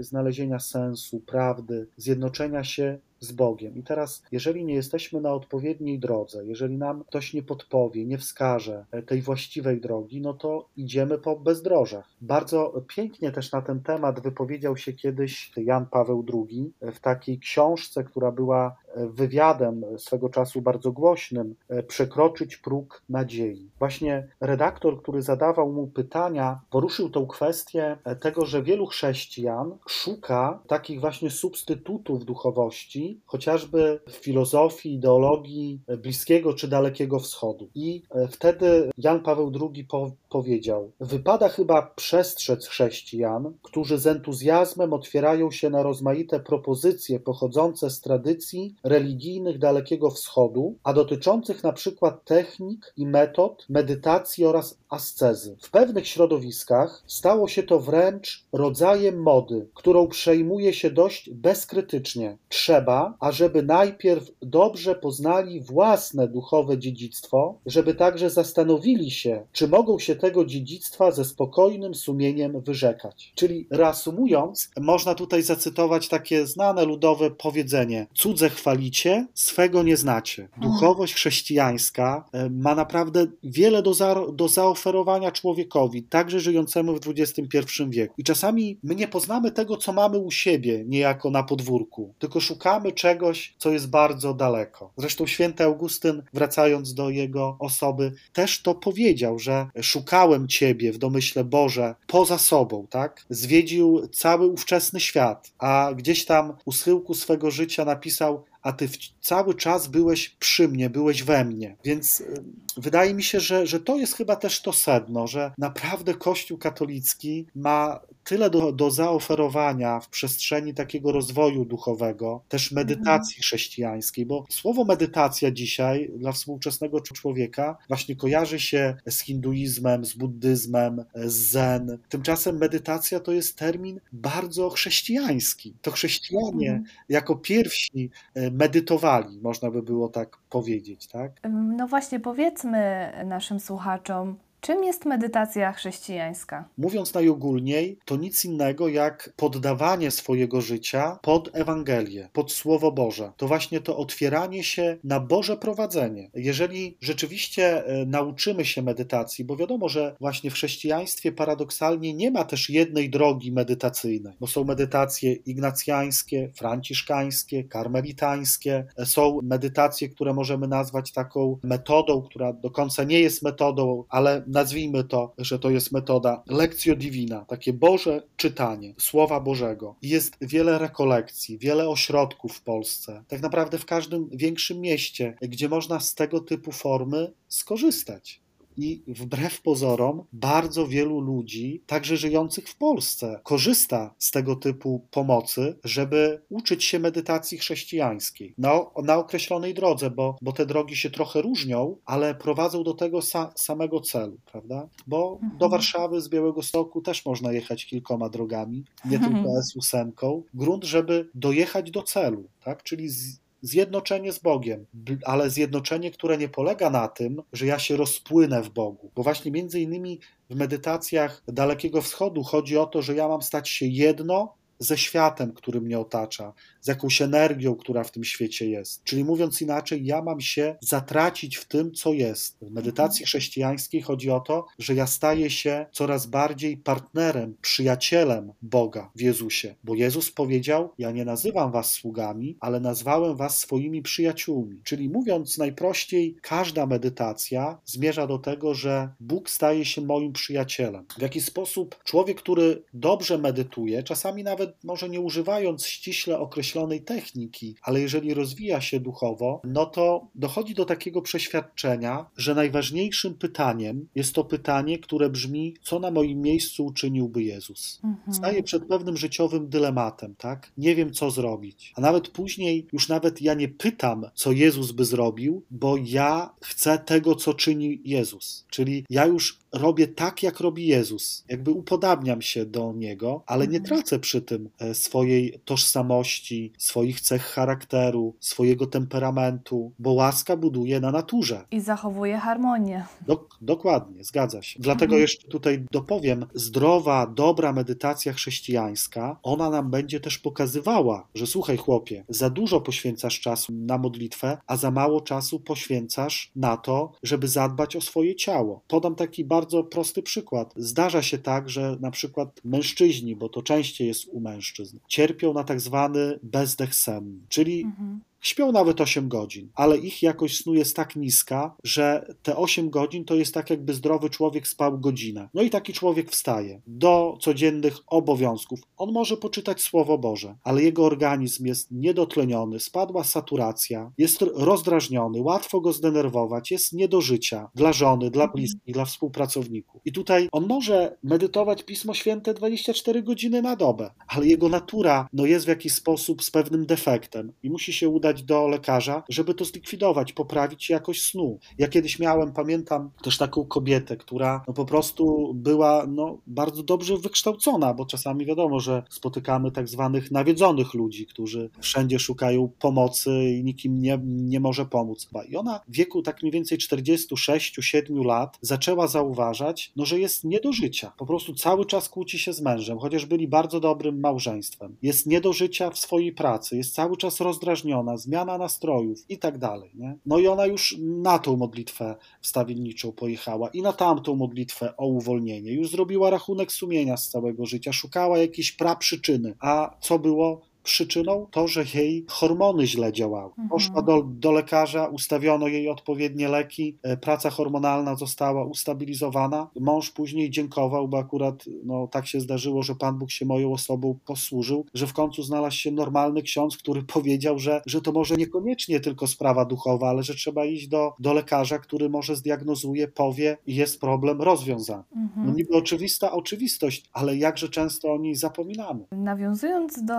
znalezienia sensu, prawdy, zjednoczenia się z Bogiem. I teraz, jeżeli nie jesteśmy na odpowiedniej drodze, jeżeli nam ktoś nie podpowie, nie wskaże tej właściwej drogi, no to idziemy po bezdrożach. Bardzo pięknie też na ten temat wypowiedział się kiedyś Jan Paweł II w takiej książce, która była wywiadem swego czasu bardzo głośnym, przekroczyć próg nadziei. Właśnie redaktor, który zadawał mu pytania, poruszył tą kwestię tego, że wielu chrześcijan szuka takich właśnie substytutów duchowości, chociażby w filozofii, ideologii Bliskiego czy Dalekiego Wschodu. I e, wtedy Jan Paweł II po, powiedział: Wypada chyba przestrzec chrześcijan, którzy z entuzjazmem otwierają się na rozmaite propozycje pochodzące z tradycji religijnych Dalekiego Wschodu, a dotyczących na przykład technik i metod medytacji oraz ascezy. W pewnych środowiskach stało się to wręcz rodzajem mody, którą przejmuje się dość bezkrytycznie. Trzeba, ażeby najpierw dobrze poznali własne duchowe dziedzictwo, żeby także zastanowili się, czy mogą się tego dziedzictwa ze spokojnym sumieniem wyrzekać. Czyli reasumując, można tutaj zacytować takie znane ludowe powiedzenie: cudze chwalicie, swego nie znacie. Duchowość chrześcijańska e, ma naprawdę wiele do, za, do zaoferowania człowiekowi, także żyjącemu w XXI wieku. I czasami my nie poznamy tego, co mamy u siebie, niejako na podwórku, tylko szukamy czegoś, co jest bardzo daleko. Zresztą święty Augustyn, wracając do jego osoby, też to powiedział, że szukałem Ciebie w domyśle Boże poza sobą, tak? Zwiedził cały ówczesny świat, a gdzieś tam u schyłku swego życia napisał, a ty cały czas byłeś przy mnie, byłeś we mnie. Więc y, wydaje mi się, że, że to jest chyba też to sedno, że naprawdę Kościół katolicki ma tyle do, do zaoferowania w przestrzeni takiego rozwoju duchowego, też medytacji mhm. chrześcijańskiej, bo słowo medytacja dzisiaj dla współczesnego człowieka właśnie kojarzy się z hinduizmem, z buddyzmem, z zen. Tymczasem medytacja to jest termin bardzo chrześcijański. To chrześcijanie mhm. jako pierwsi e, medytowali, można by było tak powiedzieć, tak? No właśnie, powiedzmy naszym słuchaczom, Czym jest medytacja chrześcijańska? Mówiąc najogólniej, to nic innego jak poddawanie swojego życia pod Ewangelię, pod Słowo Boże. To właśnie to otwieranie się na Boże prowadzenie. Jeżeli rzeczywiście e, nauczymy się medytacji, bo wiadomo, że właśnie w chrześcijaństwie paradoksalnie nie ma też jednej drogi medytacyjnej, bo są medytacje ignacjańskie, franciszkańskie, karmelitańskie, e, są medytacje, które możemy nazwać taką metodą, która do końca nie jest metodą, ale nazwijmy to, że to jest metoda lekcjo divina, takie Boże czytanie Słowa Bożego. Jest wiele rekolekcji, wiele ośrodków w Polsce, tak naprawdę w każdym większym mieście, gdzie można z tego typu formy skorzystać i wbrew pozorom bardzo wielu ludzi, także żyjących w Polsce, korzysta z tego typu pomocy, żeby uczyć się medytacji chrześcijańskiej na, na określonej drodze, bo, bo te drogi się trochę różnią, ale prowadzą do tego sa, samego celu, prawda? Bo mhm. do Warszawy z Białego Stoku też można jechać kilkoma drogami, nie mhm. tylko S8. Grunt, żeby dojechać do celu, tak? Czyli z, zjednoczenie z Bogiem, ale zjednoczenie, które nie polega na tym, że ja się rozpłynę w Bogu. Bo właśnie między innymi w medytacjach Dalekiego Wschodu chodzi o to, że ja mam stać się jedno ze światem, który mnie otacza, z jakąś energią, która w tym świecie jest. Czyli mówiąc inaczej, ja mam się zatracić w tym, co jest. W medytacji chrześcijańskiej chodzi o to, że ja staję się coraz bardziej partnerem, przyjacielem Boga w Jezusie. Bo Jezus powiedział: Ja nie nazywam was sługami, ale nazwałem was swoimi przyjaciółmi. Czyli mówiąc najprościej, każda medytacja zmierza do tego, że Bóg staje się moim przyjacielem. W jaki sposób człowiek, który dobrze medytuje, czasami nawet może nie używając ściśle określonej techniki, ale jeżeli rozwija się duchowo, no to dochodzi do takiego przeświadczenia, że najważniejszym pytaniem jest to pytanie, które brzmi: co na moim miejscu uczyniłby Jezus? Mhm. Staję przed pewnym życiowym dylematem, tak? Nie wiem, co zrobić. A nawet później, już nawet ja nie pytam, co Jezus by zrobił, bo ja chcę tego, co czyni Jezus. Czyli ja już robię tak, jak robi Jezus. Jakby upodabniam się do Niego, ale nie mhm. tracę przy tym e, swojej tożsamości, swoich cech charakteru, swojego temperamentu, bo łaska buduje na naturze. I zachowuje harmonię. Dok dokładnie, zgadza się. Dlatego mhm. jeszcze tutaj dopowiem, zdrowa, dobra medytacja chrześcijańska, ona nam będzie też pokazywała, że słuchaj chłopie, za dużo poświęcasz czasu na modlitwę, a za mało czasu poświęcasz na to, żeby zadbać o swoje ciało. Podam taki bardzo bardzo prosty przykład. Zdarza się tak, że na przykład mężczyźni, bo to częściej jest u mężczyzn, cierpią na tak zwany bezdech senny, czyli mhm. Śpią nawet 8 godzin, ale ich jakość snu jest tak niska, że te 8 godzin to jest tak, jakby zdrowy człowiek spał godzinę. No i taki człowiek wstaje do codziennych obowiązków. On może poczytać Słowo Boże, ale jego organizm jest niedotleniony, spadła saturacja, jest rozdrażniony, łatwo go zdenerwować, jest nie do życia dla żony, dla mhm. bliskich, dla współpracowników. I tutaj on może medytować Pismo Święte 24 godziny na dobę, ale jego natura no, jest w jakiś sposób z pewnym defektem i musi się udać udać do lekarza, żeby to zlikwidować, poprawić jakość snu. Ja kiedyś miałem, pamiętam też taką kobietę, która no po prostu była no, bardzo dobrze wykształcona, bo czasami wiadomo, że spotykamy tak zwanych nawiedzonych ludzi, którzy wszędzie szukają pomocy i nikim nie, nie może pomóc. I ona w wieku tak mniej więcej 46-7 lat zaczęła zauważać, no, że jest nie do życia. Po prostu cały czas kłóci się z mężem, chociaż byli bardzo dobrym małżeństwem. Jest nie do życia w swojej pracy, jest cały czas rozdrażniona, zmiana nastrojów i tak dalej. Nie? No i ona już na tą modlitwę wstawienniczą pojechała i na tamtą modlitwę o uwolnienie. Już zrobiła rachunek sumienia z całego życia, szukała jakiejś praprzyczyny. A co było? Przyczyną to, że jej hormony źle działały. Mhm. Poszła do, do lekarza, ustawiono jej odpowiednie leki, e, praca hormonalna została ustabilizowana. Mąż później dziękował, bo akurat no, tak się zdarzyło, że Pan Bóg się moją osobą posłużył, że w końcu znalazł się normalny ksiądz, który powiedział, że, że to może niekoniecznie tylko sprawa duchowa, ale że trzeba iść do, do lekarza, który może zdiagnozuje, powie i jest problem rozwiązany. Mhm. No niby oczywista oczywistość, ale jakże często o niej zapominamy. Nawiązując do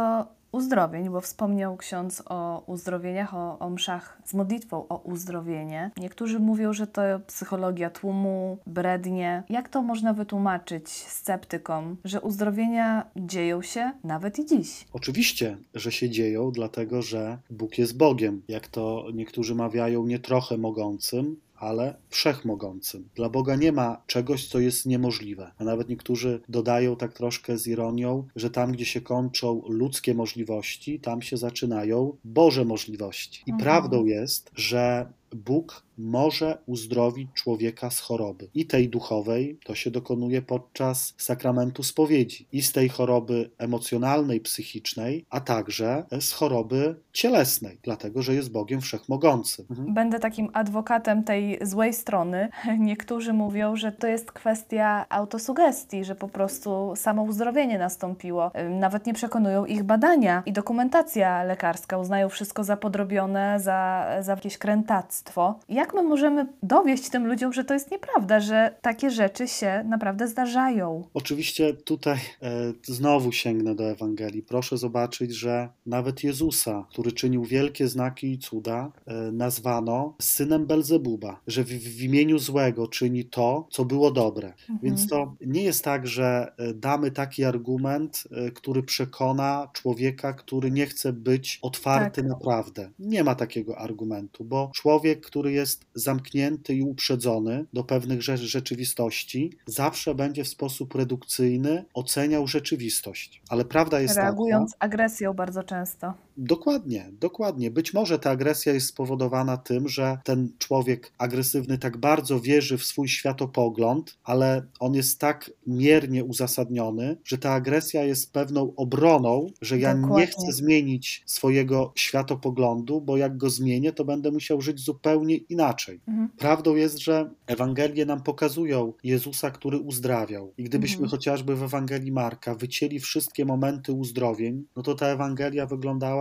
uzdrowień, bo wspomniał ksiądz o uzdrowieniach, o, o mszach z modlitwą o uzdrowienie. Niektórzy mówią, że to psychologia tłumu, brednie. Jak to można wytłumaczyć sceptykom, że uzdrowienia dzieją się nawet i dziś? Oczywiście, że się dzieją, dlatego że Bóg jest Bogiem, jak to niektórzy mawiają, nie trochę mogącym, ale wszechmogącym. Dla Boga nie ma czegoś, co jest niemożliwe. A nawet niektórzy dodają tak troszkę z ironią, że tam, gdzie się kończą ludzkie możliwości, tam się zaczynają Boże możliwości. I Mhm. prawdą jest, że Bóg może uzdrowić człowieka z choroby. I tej duchowej to się dokonuje podczas sakramentu spowiedzi. I z tej choroby emocjonalnej, psychicznej, a także z choroby cielesnej, dlatego że jest Bogiem wszechmogącym. Mhm. Będę takim adwokatem tej złej strony. Niektórzy mówią, że to jest kwestia autosugestii, że po prostu samo uzdrowienie nastąpiło. Nawet nie przekonują ich badania i dokumentacja lekarska. Uznają wszystko za podrobione, za, za jakieś krętactwo. Jak my możemy dowieść tym ludziom, że to jest nieprawda, że takie rzeczy się naprawdę zdarzają? Oczywiście tutaj e, znowu sięgnę do Ewangelii. Proszę zobaczyć, że nawet Jezusa, który czynił wielkie znaki i cuda, e, nazwano synem Belzebuba, że w, w imieniu złego czyni to, co było dobre. Więc to nie jest tak, że e, damy taki argument, e, który przekona człowieka, który nie chce być otwarty Tak. na prawdę. Nie ma takiego argumentu, bo człowiek, który jest zamknięty i uprzedzony do pewnych rze- rzeczywistości, zawsze będzie w sposób redukcyjny oceniał rzeczywistość. Ale prawda jest Reagując taka, agresją bardzo często. Dokładnie, dokładnie. Być może ta agresja jest spowodowana tym, że ten człowiek agresywny tak bardzo wierzy w swój światopogląd, ale on jest tak miernie uzasadniony, że ta agresja jest pewną obroną, że ja Dokładnie. nie chcę zmienić swojego światopoglądu, bo jak go zmienię, to będę musiał żyć zupełnie inaczej. Mhm. Prawdą jest, że Ewangelie nam pokazują Jezusa, który uzdrawiał. I gdybyśmy Mhm. chociażby w Ewangelii Marka wycięli wszystkie momenty uzdrowień, no to ta Ewangelia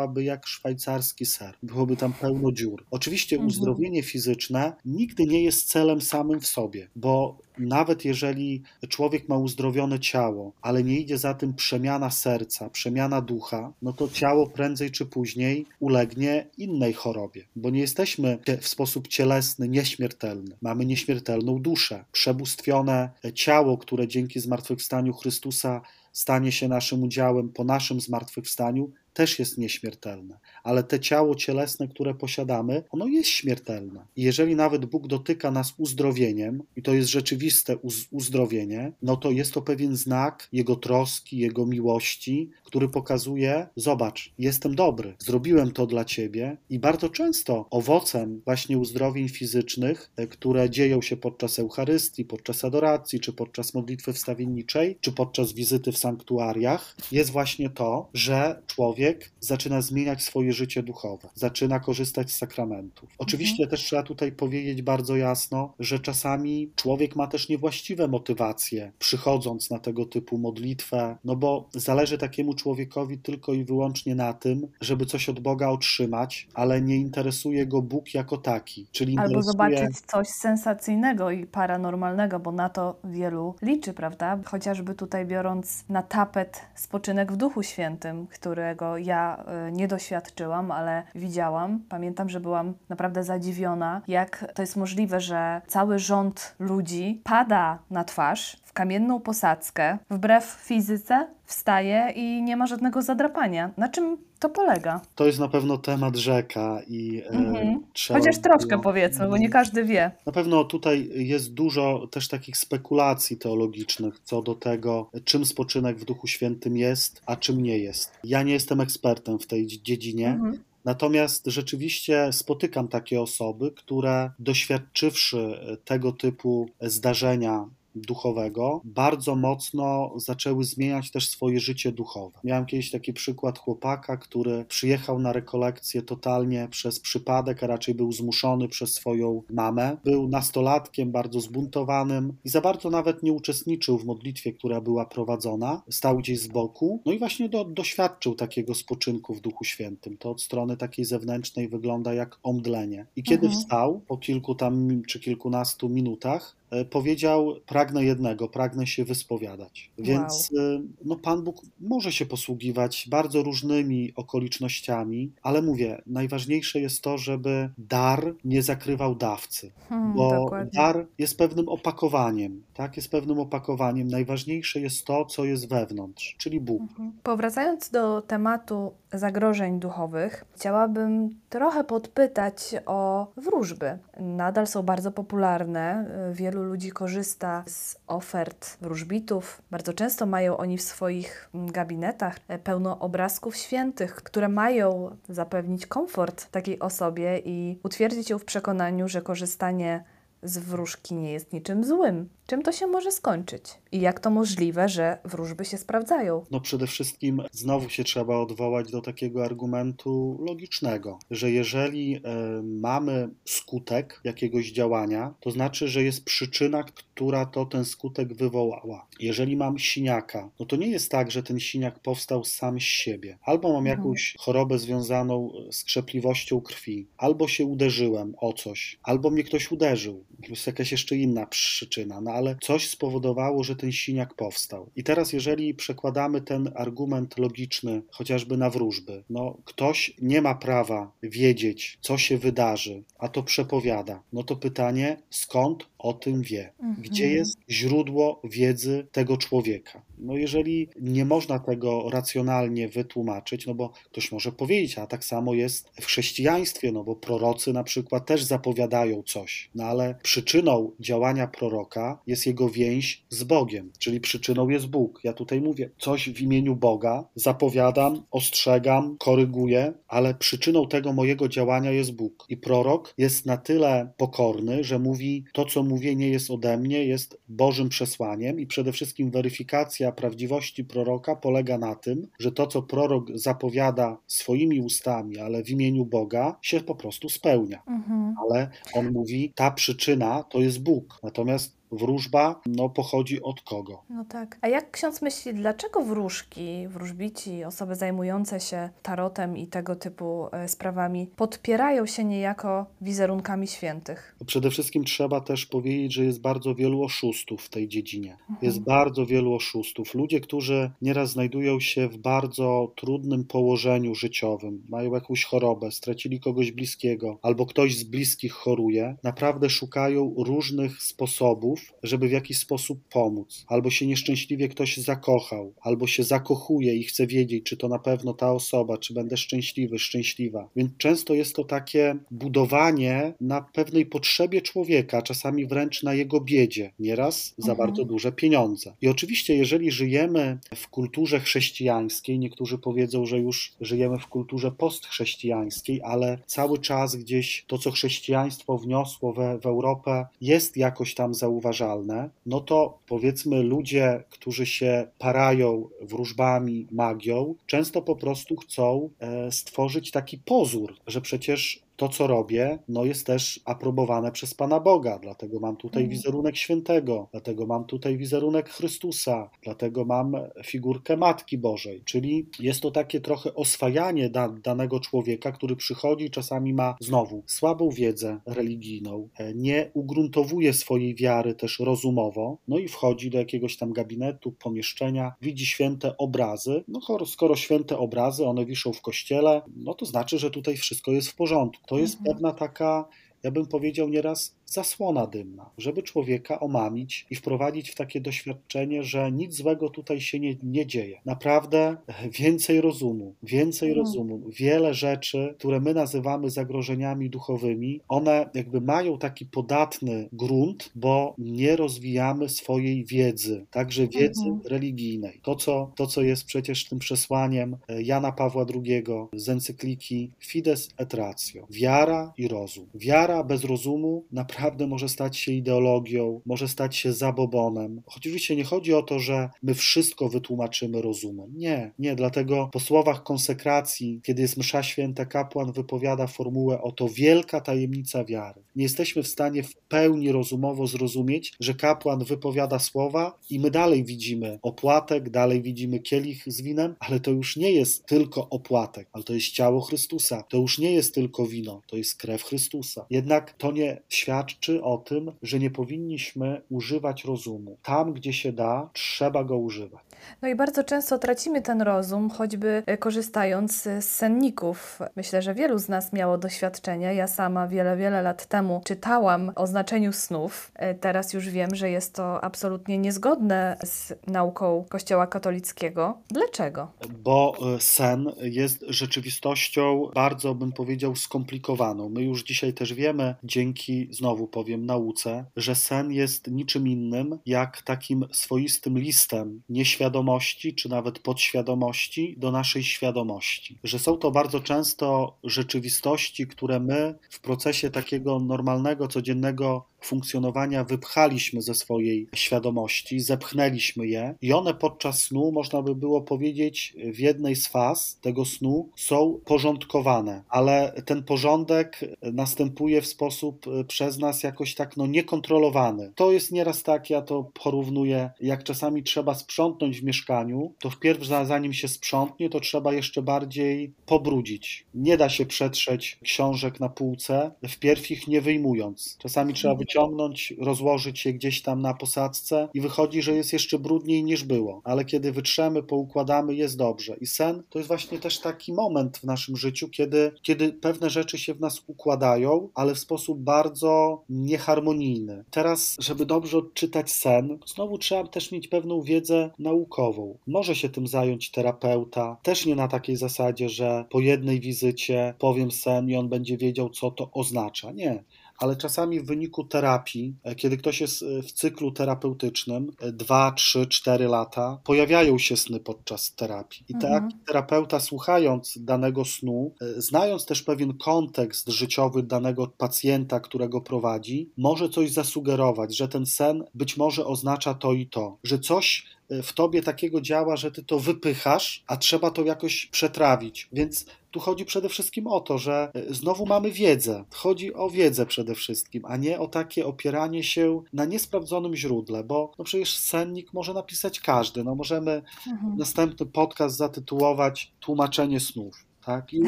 wyglądałaby jak szwajcarski ser. Byłoby tam pełno dziur. Oczywiście Mhm. uzdrowienie fizyczne nigdy nie jest celem samym w sobie, bo nawet jeżeli człowiek ma uzdrowione ciało, ale nie idzie za tym przemiana serca, przemiana ducha, no to ciało prędzej czy później ulegnie innej chorobie, bo nie jesteśmy w sposób cielesny nieśmiertelny. Mamy nieśmiertelną duszę, przebóstwione ciało, które dzięki zmartwychwstaniu Chrystusa stanie się naszym udziałem po naszym zmartwychwstaniu, też jest nieśmiertelne, ale te ciało cielesne, które posiadamy, ono jest śmiertelne. I jeżeli nawet Bóg dotyka nas uzdrowieniem, i to jest rzeczywiste uz- uzdrowienie, no to jest to pewien znak Jego troski, Jego miłości, który pokazuje: Zobacz, jestem dobry, zrobiłem to dla Ciebie. I bardzo często owocem właśnie uzdrowień fizycznych, e, które dzieją się podczas Eucharystii, podczas adoracji, czy podczas modlitwy wstawienniczej, czy podczas wizyty w sanktuariach, jest właśnie to, że człowiek zaczyna zmieniać swoje życie duchowe, zaczyna korzystać z sakramentów. Oczywiście też trzeba tutaj powiedzieć bardzo jasno, że czasami człowiek ma też niewłaściwe motywacje, przychodząc na tego typu modlitwę, no bo zależy takiemu człowiekowi tylko i wyłącznie na tym, żeby coś od Boga otrzymać, ale nie interesuje go Bóg jako taki. Czyli Albo interesuje... zobaczyć coś sensacyjnego i paranormalnego, bo na to wielu liczy, prawda? Chociażby tutaj biorąc na tapet spoczynek w Duchu Świętym, którego ja y, nie doświadczyłam, ale widziałam. Pamiętam, że byłam naprawdę zadziwiona, jak to jest możliwe, że cały rząd ludzi pada na twarz w kamienną posadzkę, wbrew fizyce, wstaje i nie ma żadnego zadrapania. Na czym to polega? To jest na pewno temat rzeka i e, Mhm. trzeba Chociaż troszkę powiedzmy, bo nie każdy wie. Na pewno tutaj jest dużo też takich spekulacji teologicznych co do tego, czym spoczynek w Duchu Świętym jest, a czym nie jest. Ja nie jestem ekspertem w tej dziedzinie. Mhm. Natomiast rzeczywiście spotykam takie osoby, które doświadczywszy tego typu zdarzenia duchowego, bardzo mocno zaczęły zmieniać też swoje życie duchowe. Miałem kiedyś taki przykład chłopaka, który przyjechał na rekolekcję totalnie przez przypadek, a raczej był zmuszony przez swoją mamę. Był nastolatkiem, bardzo zbuntowanym i za bardzo nawet nie uczestniczył w modlitwie, która była prowadzona. Stał gdzieś z boku, no i właśnie do, doświadczył takiego spoczynku w Duchu Świętym. To od strony takiej zewnętrznej wygląda jak omdlenie. I kiedy mhm. wstał po kilku tam czy kilkunastu minutach, powiedział: Pragnę jednego, pragnę się wyspowiadać. Więc wow. E, no, Pan Bóg może się posługiwać bardzo różnymi okolicznościami, ale mówię, najważniejsze jest to, żeby dar nie zakrywał dawcy, hmm, bo dokładnie. dar jest pewnym opakowaniem, tak? Jest pewnym opakowaniem. Najważniejsze jest to, co jest wewnątrz, czyli Bóg. Mhm. Powracając do tematu zagrożeń duchowych, chciałabym trochę podpytać o wróżby. Nadal są bardzo popularne. Wielu ludzi korzysta z ofert wróżbitów. Bardzo często mają oni w swoich gabinetach pełno obrazków świętych, które mają zapewnić komfort takiej osobie i utwierdzić ją w przekonaniu, że korzystanie z wróżki nie jest niczym złym. Czym to się może skończyć? I jak to możliwe, że wróżby się sprawdzają? No przede wszystkim znowu się trzeba odwołać do takiego argumentu logicznego, że jeżeli y, mamy skutek jakiegoś działania, to znaczy, że jest przyczyna, która to ten skutek wywołała. Jeżeli mam siniaka, no to nie jest tak, że ten siniak powstał sam z siebie. Albo mam mhm. jakąś chorobę związaną z krzepliwością krwi, albo się uderzyłem o coś, albo mnie ktoś uderzył, jest jakaś jeszcze inna przyczyna. Ale coś spowodowało, że ten siniak powstał. I teraz, jeżeli przekładamy ten argument logiczny chociażby na wróżby, no ktoś nie ma prawa wiedzieć, co się wydarzy, a to przepowiada, no to pytanie, skąd o tym wie? Mhm. Gdzie jest źródło wiedzy tego człowieka? No jeżeli nie można tego racjonalnie wytłumaczyć, no bo ktoś może powiedzieć, a tak samo jest w chrześcijaństwie, no bo prorocy na przykład też zapowiadają coś, no ale przyczyną działania proroka jest jego więź z Bogiem, czyli przyczyną jest Bóg. Ja tutaj mówię coś w imieniu Boga, zapowiadam, ostrzegam, koryguję, ale przyczyną tego mojego działania jest Bóg. I prorok jest na tyle pokorny, że mówi to, co mówię, nie jest ode mnie, jest Bożym przesłaniem i przede wszystkim weryfikacja prawdziwości proroka polega na tym, że to, co prorok zapowiada swoimi ustami, ale w imieniu Boga, się po prostu spełnia. Mhm. Ale on mówi, ta przyczyna to jest Bóg. Natomiast wróżba no, pochodzi od kogo. No tak. A jak ksiądz myśli, dlaczego wróżki, wróżbici, osoby zajmujące się tarotem i tego typu e, sprawami podpierają się niejako wizerunkami świętych? Przede wszystkim trzeba też powiedzieć, że jest bardzo wielu oszustów w tej dziedzinie. Mhm. Jest bardzo wielu oszustów. Ludzie, którzy nieraz znajdują się w bardzo trudnym położeniu życiowym, mają jakąś chorobę, stracili kogoś bliskiego, albo ktoś z bliskich choruje, naprawdę szukają różnych sposobów, żeby w jakiś sposób pomóc. Albo się nieszczęśliwie ktoś zakochał, albo się zakochuje i chce wiedzieć, czy to na pewno ta osoba, czy będę szczęśliwy, szczęśliwa. Więc często jest to takie budowanie na pewnej potrzebie człowieka, czasami wręcz na jego biedzie, nieraz za mhm. bardzo duże pieniądze. I oczywiście, jeżeli żyjemy w kulturze chrześcijańskiej, niektórzy powiedzą, że już żyjemy w kulturze postchrześcijańskiej, ale cały czas gdzieś to, co chrześcijaństwo wniosło we, w Europę, jest jakoś tam zauważone zauważalne, no to powiedzmy ludzie, którzy się parają wróżbami, magią, często po prostu chcą e, stworzyć taki pozór, że przecież to, co robię, no jest też aprobowane przez Pana Boga, dlatego mam tutaj mhm. wizerunek świętego, dlatego mam tutaj wizerunek Chrystusa, dlatego mam figurkę Matki Bożej. Czyli jest to takie trochę oswajanie da, danego człowieka, który przychodzi, czasami ma znowu słabą wiedzę religijną, e, nie ugruntowuje swojej wiary też rozumowo, no i wchodzi do jakiegoś tam gabinetu, pomieszczenia, widzi święte obrazy. No skoro święte obrazy, one wiszą w kościele, no to znaczy, że tutaj wszystko jest w porządku. To jest mhm. pewna taka, ja bym powiedział nieraz, zasłona dymna, żeby człowieka omamić i wprowadzić w takie doświadczenie, że nic złego tutaj się nie, nie dzieje. Naprawdę więcej rozumu, więcej mhm. rozumu. Wiele rzeczy, które my nazywamy zagrożeniami duchowymi, one jakby mają taki podatny grunt, bo nie rozwijamy swojej wiedzy, także wiedzy mhm. religijnej. To co, to, co jest przecież tym przesłaniem e, Jana Pawła II z encykliki Fides et Ratio. Wiara i rozum. Wiara wiara bez rozumu naprawdę może stać się ideologią, może stać się zabobonem. Oczywiście nie chodzi o to, że my wszystko wytłumaczymy rozumem. Nie, nie, dlatego po słowach konsekracji, kiedy jest msza święta, kapłan wypowiada formułę oto wielka tajemnica wiary. Nie jesteśmy w stanie w pełni rozumowo zrozumieć, że kapłan wypowiada słowa i my dalej widzimy opłatek, dalej widzimy kielich z winem, ale to już nie jest tylko opłatek, ale to jest ciało Chrystusa. To już nie jest tylko wino, to jest krew Chrystusa. Jednak to nie świadczy o tym, że nie powinniśmy używać rozumu. Tam, gdzie się da, trzeba go używać. No i bardzo często tracimy ten rozum, choćby e, korzystając z senników. Myślę, że wielu z nas miało doświadczenie. Ja sama wiele, wiele lat temu czytałam o znaczeniu snów. E, teraz już wiem, że jest to absolutnie niezgodne z nauką Kościoła katolickiego. Dlaczego? Bo e, sen jest rzeczywistością bardzo, bym powiedział, skomplikowaną. My już dzisiaj też wiemy, dzięki, znowu powiem, nauce, że sen jest niczym innym jak takim swoistym listem nieświadomym świadomości, czy nawet podświadomości do naszej świadomości. Że są to bardzo często rzeczywistości, które my w procesie takiego normalnego, codziennego funkcjonowania wypchaliśmy ze swojej świadomości, zepchnęliśmy je i one podczas snu, można by było powiedzieć, w jednej z faz tego snu są porządkowane, ale ten porządek następuje w sposób e, przez nas jakoś tak no, niekontrolowany. To jest nieraz tak, ja to porównuję, jak czasami trzeba sprzątnąć w mieszkaniu, to wpierw zanim się sprzątnie, to trzeba jeszcze bardziej pobrudzić. Nie da się przetrzeć książek na półce, wpierw ich nie wyjmując. Czasami trzeba wyciągnąć rozłożyć je gdzieś tam na posadzce i wychodzi, że jest jeszcze brudniej niż było. Ale kiedy wytrzemy, poukładamy, jest dobrze. I sen to jest właśnie też taki moment w naszym życiu, kiedy, kiedy pewne rzeczy się w nas układają, ale w sposób bardzo nieharmonijny. Teraz, żeby dobrze odczytać sen, znowu trzeba też mieć pewną wiedzę naukową. Może się tym zająć terapeuta, też nie na takiej zasadzie, że po jednej wizycie powiem sen i on będzie wiedział, co to oznacza. Nie ale czasami w wyniku terapii, e, kiedy ktoś jest e, w cyklu terapeutycznym, 2, 3, 4 lata, pojawiają się sny podczas terapii. I mhm. tak terapeuta, słuchając danego snu, e, znając też pewien kontekst życiowy danego pacjenta, którego prowadzi, może coś zasugerować, że ten sen być może oznacza to i to, że coś w tobie takiego działa, że ty to wypychasz, a trzeba to jakoś przetrawić. Więc tu chodzi przede wszystkim o to, że e, znowu mamy wiedzę. Chodzi o wiedzę przede wszystkim, a nie o takie opieranie się na niesprawdzonym źródle, bo no przecież sennik może napisać każdy. No możemy mhm. następny podcast zatytułować Tłumaczenie snów. Tak? I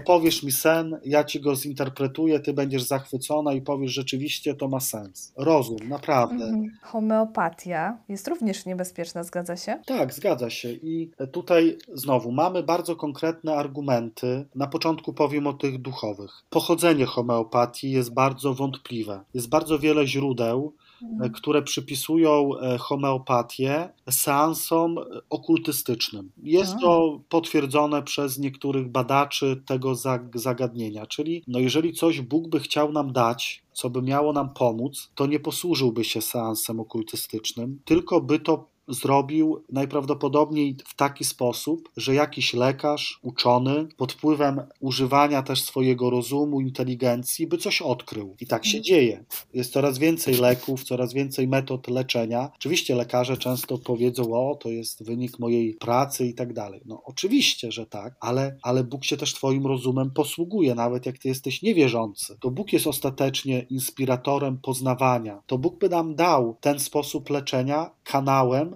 opowiesz mi sen, ja ci go zinterpretuję, ty będziesz zachwycona i powiesz, rzeczywiście to ma sens. Rozum, naprawdę. Mhm. Homeopatia jest również niebezpieczna, zgadza się? Tak, zgadza się. I tutaj znowu mamy bardzo konkretne argumenty. Na początku powiem o tych duchowych. Pochodzenie homeopatii jest bardzo wątpliwe. Jest bardzo wiele źródeł. Które przypisują e, homeopatię seansom okultystycznym. Jest to potwierdzone przez niektórych badaczy tego zagadnienia, czyli no jeżeli coś Bóg by chciał nam dać, co by miało nam pomóc, to nie posłużyłby się seansem okultystycznym, tylko by to zrobił najprawdopodobniej w taki sposób, że jakiś lekarz, uczony, pod wpływem używania też swojego rozumu, inteligencji, by coś odkrył. I tak się mhm. dzieje. Jest coraz więcej leków, coraz więcej metod leczenia. Oczywiście lekarze często powiedzą, o, to jest wynik mojej pracy i tak dalej. No oczywiście, że tak, ale, ale Bóg się też Twoim rozumem posługuje, nawet jak Ty jesteś niewierzący. To Bóg jest ostatecznie inspiratorem poznawania. To Bóg by nam dał ten sposób leczenia kanałem,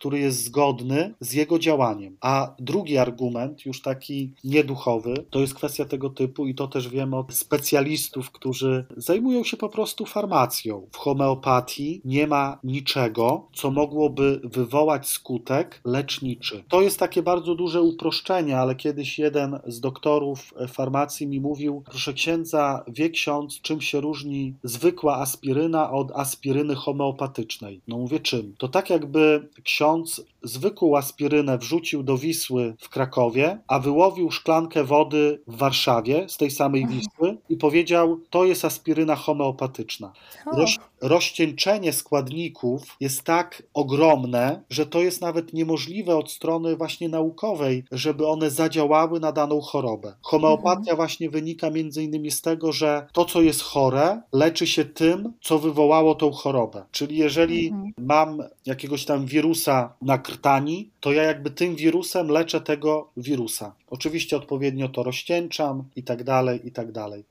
który jest zgodny z jego działaniem. A drugi argument, już taki nieduchowy, to jest kwestia tego typu, i to też wiemy od specjalistów, którzy zajmują się po prostu farmacją. W homeopatii nie ma niczego, co mogłoby wywołać skutek leczniczy. To jest takie bardzo duże uproszczenie, ale kiedyś jeden z doktorów farmacji mi mówił: Proszę księdza, wie ksiądz, czym się różni zwykła aspiryna od aspiryny homeopatycznej? No mówię, czym? To tak jakby ksiądz zwykłą aspirynę wrzucił do Wisły w Krakowie, a wyłowił szklankę wody w Warszawie z tej samej Wisły i powiedział: To jest aspiryna homeopatyczna. Roś, rozcieńczenie składników jest tak ogromne, że to jest nawet niemożliwe od strony właśnie naukowej, żeby one zadziałały na daną chorobę. Homeopatia mhm. właśnie wynika między innymi z tego, że to, co jest chore, leczy się tym, co wywołało tą chorobę. Czyli jeżeli mhm. mam jakiegoś tam wirusa na krtani, to ja jakby tym wirusem leczę tego wirusa. Oczywiście odpowiednio to rozcieńczam i tak dalej, i tak dalej.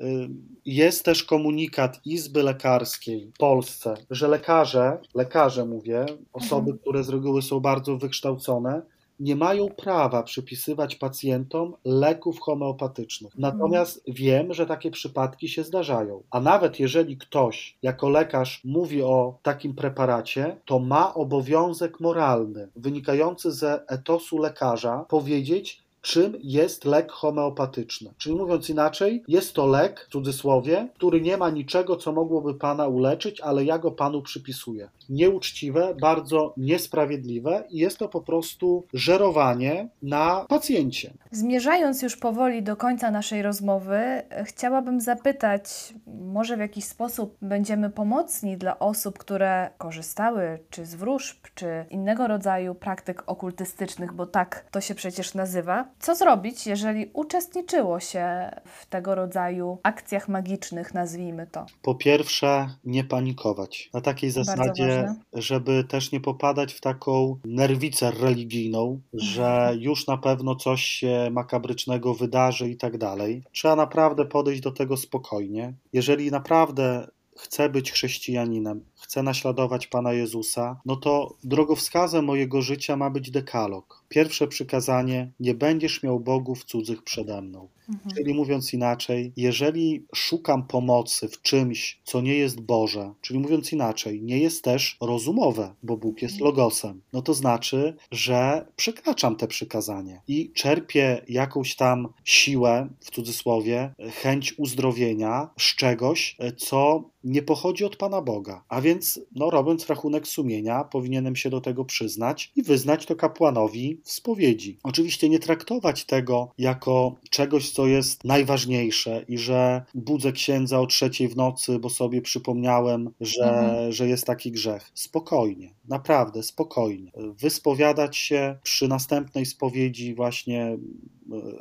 Jest też komunikat Izby Lekarskiej w Polsce, że lekarze, lekarze mówię, osoby, mhm. które z reguły są bardzo wykształcone, nie mają prawa przypisywać pacjentom leków homeopatycznych. Natomiast wiem, że takie przypadki się zdarzają. A nawet jeżeli ktoś jako lekarz mówi o takim preparacie, to ma obowiązek moralny wynikający ze etosu lekarza powiedzieć, czym jest lek homeopatyczny. Czyli mówiąc inaczej, jest to lek, w cudzysłowie, który nie ma niczego, co mogłoby Pana uleczyć, ale ja go Panu przypisuję. Nieuczciwe, bardzo niesprawiedliwe i jest to po prostu żerowanie na pacjencie. Zmierzając już powoli do końca naszej rozmowy, chciałabym zapytać, może w jakiś sposób będziemy pomocni dla osób, które korzystały czy z wróżb, czy innego rodzaju praktyk okultystycznych, bo tak to się przecież nazywa. Co zrobić, jeżeli uczestniczyło się w tego rodzaju akcjach magicznych, nazwijmy to? Po pierwsze, nie panikować. Na takiej zasadzie, żeby też nie popadać w taką nerwicę religijną, że mhm. już na pewno coś się makabrycznego wydarzy i tak dalej. Trzeba naprawdę podejść do tego spokojnie. Jeżeli naprawdę chcę być chrześcijaninem, chcę naśladować Pana Jezusa, no to drogowskazem mojego życia ma być dekalog. Pierwsze przykazanie: nie będziesz miał bogów cudzych przede mną. Mhm. Czyli mówiąc inaczej, jeżeli szukam pomocy w czymś, co nie jest Boże, czyli mówiąc inaczej, nie jest też rozumowe, bo Bóg jest mhm. logosem, no to znaczy, że przekraczam te przykazanie i czerpię jakąś tam siłę, w cudzysłowie, chęć uzdrowienia z czegoś, co nie pochodzi od Pana Boga. A więc, no, robiąc rachunek sumienia, powinienem się do tego przyznać i wyznać to kapłanowi w spowiedzi. Oczywiście nie traktować tego jako czegoś, co jest najważniejsze i że budzę księdza o trzeciej w nocy, bo sobie przypomniałem, że, mhm. że jest taki grzech. Spokojnie, naprawdę spokojnie. Wyspowiadać się przy następnej spowiedzi właśnie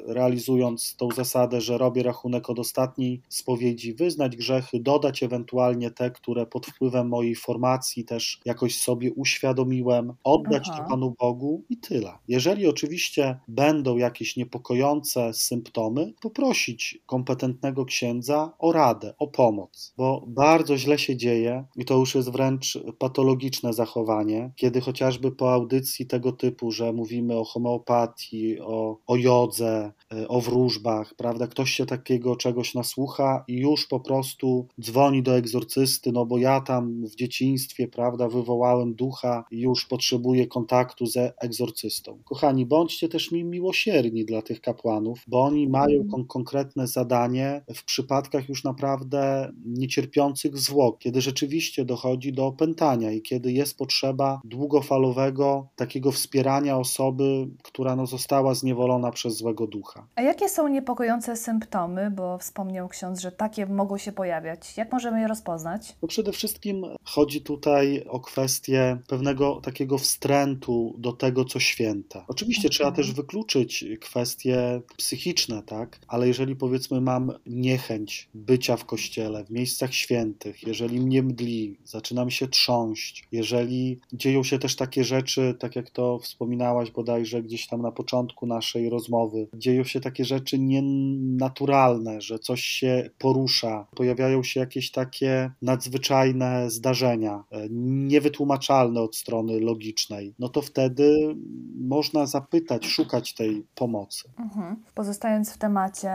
realizując tą zasadę, że robię rachunek od ostatniej spowiedzi, wyznać grzechy, dodać ewentualnie te, które pod wpływem mojej formacji też jakoś sobie uświadomiłem, oddać Aha. to Panu Bogu i tyle. Jeżeli oczywiście będą jakieś niepokojące symptomy, poprosić kompetentnego księdza o radę, o pomoc, bo bardzo źle się dzieje i to już jest wręcz patologiczne zachowanie, kiedy chociażby po audycji tego typu, że mówimy o homeopatii, o, o jodze, e, o wróżbach, prawda? Ktoś się takiego czegoś nasłucha i już po prostu dzwoni do egzorcysty, no bo ja tam w dzieciństwie, prawda, wywołałem ducha i już potrzebuję kontaktu ze egzorcystą. Kochani, bądźcie też mi miłosierni dla tych kapłanów, bo oni mają mhm. kon konkretne zadanie w przypadkach już naprawdę niecierpiących zwłok, kiedy rzeczywiście dochodzi do opętania i kiedy jest potrzeba długofalowego takiego wspierania osoby, która no, została zniewolona przez złe złego ducha. A jakie są niepokojące symptomy, bo wspomniał ksiądz, że takie mogą się pojawiać? Jak możemy je rozpoznać? No przede wszystkim chodzi tutaj o kwestię pewnego takiego wstrętu do tego, co święte. Oczywiście okay. trzeba też wykluczyć kwestie psychiczne, tak? Ale jeżeli powiedzmy mam niechęć bycia w kościele, w miejscach świętych, jeżeli mnie mdli, zaczynam się trząść, jeżeli dzieją się też takie rzeczy, tak jak to wspominałaś bodajże gdzieś tam na początku naszej rozmowy, Dzieją się takie rzeczy nienaturalne, że coś się porusza, pojawiają się jakieś takie nadzwyczajne zdarzenia, e, niewytłumaczalne od strony logicznej. No to wtedy można zapytać, szukać tej pomocy. Mhm. Pozostając w temacie,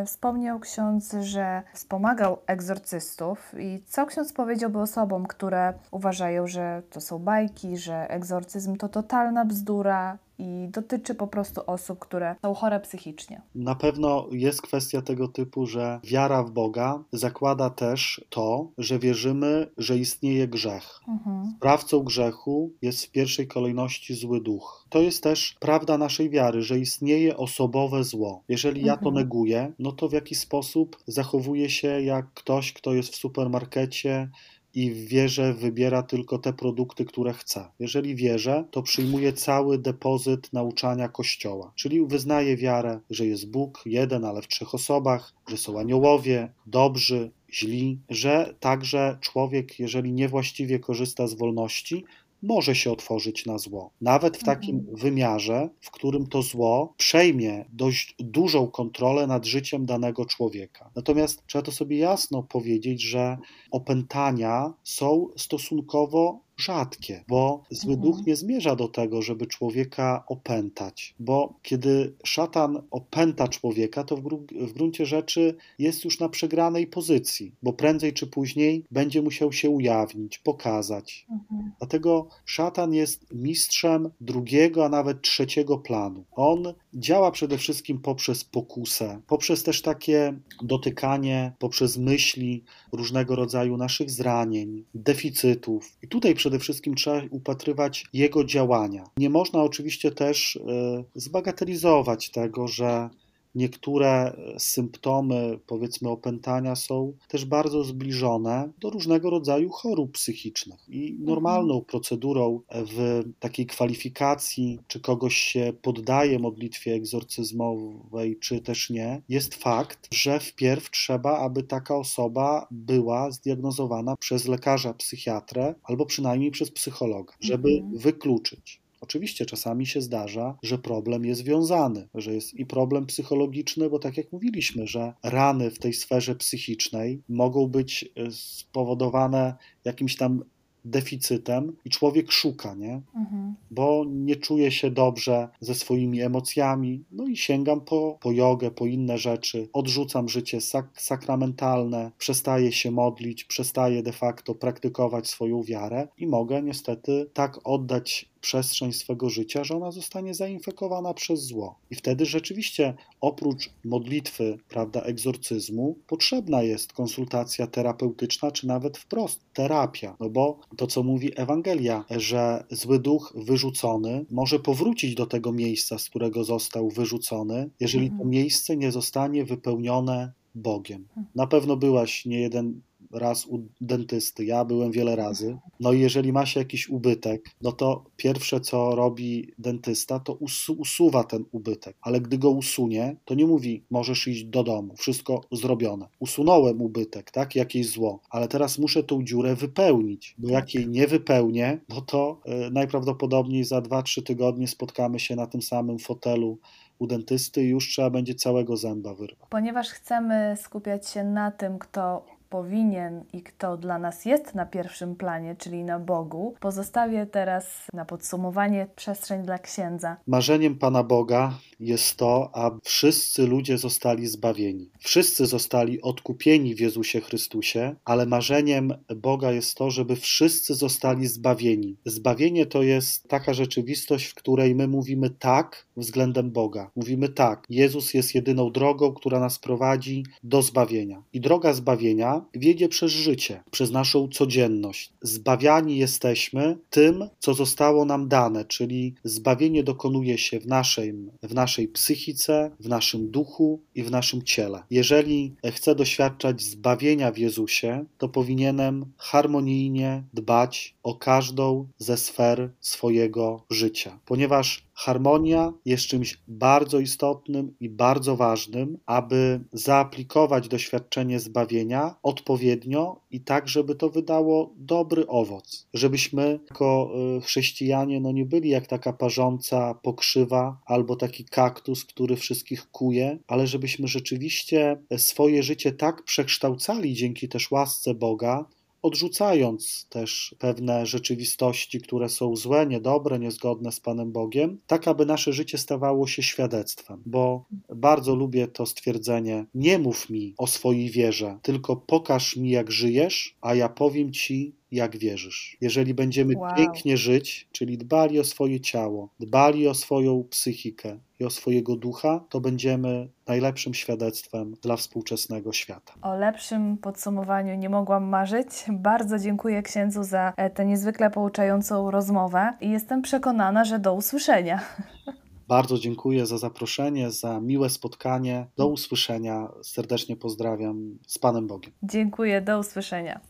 yy, wspomniał ksiądz, że wspomagał egzorcystów i co ksiądz powiedziałby osobom, które uważają, że to są bajki, że egzorcyzm to totalna bzdura, i dotyczy po prostu osób, które są chore psychicznie. Na pewno jest kwestia tego typu, że wiara w Boga zakłada też to, że wierzymy, że istnieje grzech. Mhm. Sprawcą grzechu jest w pierwszej kolejności zły duch. To jest też prawda naszej wiary, że istnieje osobowe zło. Jeżeli ja to mhm. neguję, no to w jaki sposób zachowuję się jak ktoś, kto jest w supermarkecie i w wierze wybiera tylko te produkty, które chce. Jeżeli wierzę, to przyjmuje cały depozyt nauczania Kościoła, czyli wyznaje wiarę, że jest Bóg jeden, ale w trzech osobach, że są aniołowie, dobrzy, źli, że także człowiek, jeżeli niewłaściwie korzysta z wolności, może się otworzyć na zło. Nawet w takim mhm. wymiarze, w którym to zło przejmie dość dużą kontrolę nad życiem danego człowieka. Natomiast trzeba to sobie jasno powiedzieć, że opętania są stosunkowo rzadkie, bo zły mhm. duch nie zmierza do tego, żeby człowieka opętać, bo kiedy szatan opęta człowieka, to w, w gruncie rzeczy jest już na przegranej pozycji, bo prędzej czy później będzie musiał się ujawnić, pokazać. Mhm. Dlatego szatan jest mistrzem drugiego, a nawet trzeciego planu. On działa przede wszystkim poprzez pokusę, poprzez też takie dotykanie, poprzez myśli różnego rodzaju naszych zranień, deficytów. I tutaj przede wszystkim trzeba upatrywać jego działania. Nie można oczywiście też e, zbagatelizować tego, że Niektóre e, symptomy, powiedzmy, opętania są też bardzo zbliżone do różnego rodzaju chorób psychicznych. I mhm. normalną procedurą w takiej kwalifikacji, czy kogoś się poddaje modlitwie egzorcyzmowej, czy też nie, jest fakt, że wpierw trzeba, aby taka osoba była zdiagnozowana przez lekarza psychiatrę albo przynajmniej przez psychologa, żeby mhm. wykluczyć Oczywiście czasami się zdarza, że problem jest związany, że jest i problem psychologiczny, bo tak jak mówiliśmy, że rany w tej sferze psychicznej mogą być e, spowodowane jakimś tam deficytem i człowiek szuka, nie? Mhm. Bo nie czuje się dobrze ze swoimi emocjami, no i sięgam po, po jogę, po inne rzeczy, odrzucam życie sak sakramentalne, przestaję się modlić, przestaję de facto praktykować swoją wiarę i mogę niestety tak oddać przestrzeń swego życia, że ona zostanie zainfekowana przez zło. I wtedy rzeczywiście oprócz modlitwy, prawda, egzorcyzmu, potrzebna jest konsultacja terapeutyczna, czy nawet wprost terapia. No bo to, co mówi Ewangelia, że zły duch wyrzucony może powrócić do tego miejsca, z którego został wyrzucony, jeżeli to mhm. miejsce nie zostanie wypełnione Bogiem. Na pewno byłaś nie jeden raz u dentysty, ja byłem wiele razy. No i jeżeli ma się jakiś ubytek, no to pierwsze co robi dentysta, to usuwa ten ubytek, ale gdy go usunie, to nie mówi, możesz iść do domu, wszystko zrobione. Usunąłem ubytek, tak, jakieś zło, ale teraz muszę tą dziurę wypełnić, bo jak jej nie wypełnię, no to y, najprawdopodobniej za 2-3 tygodnie spotkamy się na tym samym fotelu u dentysty i już trzeba będzie całego zęba wyrwać. Ponieważ chcemy skupiać się na tym, kto powinien i kto dla nas jest na pierwszym planie, czyli na Bogu, pozostawię teraz na podsumowanie przestrzeń dla księdza. Marzeniem Pana Boga jest to, aby wszyscy ludzie zostali zbawieni. Wszyscy zostali odkupieni w Jezusie Chrystusie, ale marzeniem Boga jest to, żeby wszyscy zostali zbawieni. Zbawienie to jest taka rzeczywistość, w której my mówimy tak względem Boga. Mówimy tak, Jezus jest jedyną drogą, która nas prowadzi do zbawienia. I droga zbawienia wiedzie przez życie, przez naszą codzienność. Zbawiani jesteśmy tym, co zostało nam dane, czyli zbawienie dokonuje się w naszej, w naszej psychice, w naszym duchu i w naszym ciele. Jeżeli chcę doświadczać zbawienia w Jezusie, to powinienem harmonijnie dbać o każdą ze sfer swojego życia, ponieważ Harmonia jest czymś bardzo istotnym i bardzo ważnym, aby zaaplikować doświadczenie zbawienia odpowiednio i tak, żeby to wydało dobry owoc. Żebyśmy jako y, chrześcijanie no nie byli jak taka parząca pokrzywa albo taki kaktus, który wszystkich kuje, ale żebyśmy rzeczywiście swoje życie tak przekształcali dzięki też łasce Boga, odrzucając też pewne rzeczywistości, które są złe, niedobre, niezgodne z Panem Bogiem, tak aby nasze życie stawało się świadectwem. Bo bardzo lubię to stwierdzenie: Nie mów mi o swojej wierze, tylko pokaż mi, jak żyjesz, a ja powiem ci, jak wierzysz. Jeżeli będziemy Wow. pięknie żyć, czyli dbali o swoje ciało, dbali o swoją psychikę i o swojego ducha, to będziemy najlepszym świadectwem dla współczesnego świata. O lepszym podsumowaniu nie mogłam marzyć. Bardzo dziękuję księdzu za e, tę niezwykle pouczającą rozmowę i jestem przekonana, że do usłyszenia. Bardzo dziękuję za zaproszenie, za miłe spotkanie. Do usłyszenia. Serdecznie pozdrawiam. Z Panem Bogiem. Dziękuję, do usłyszenia.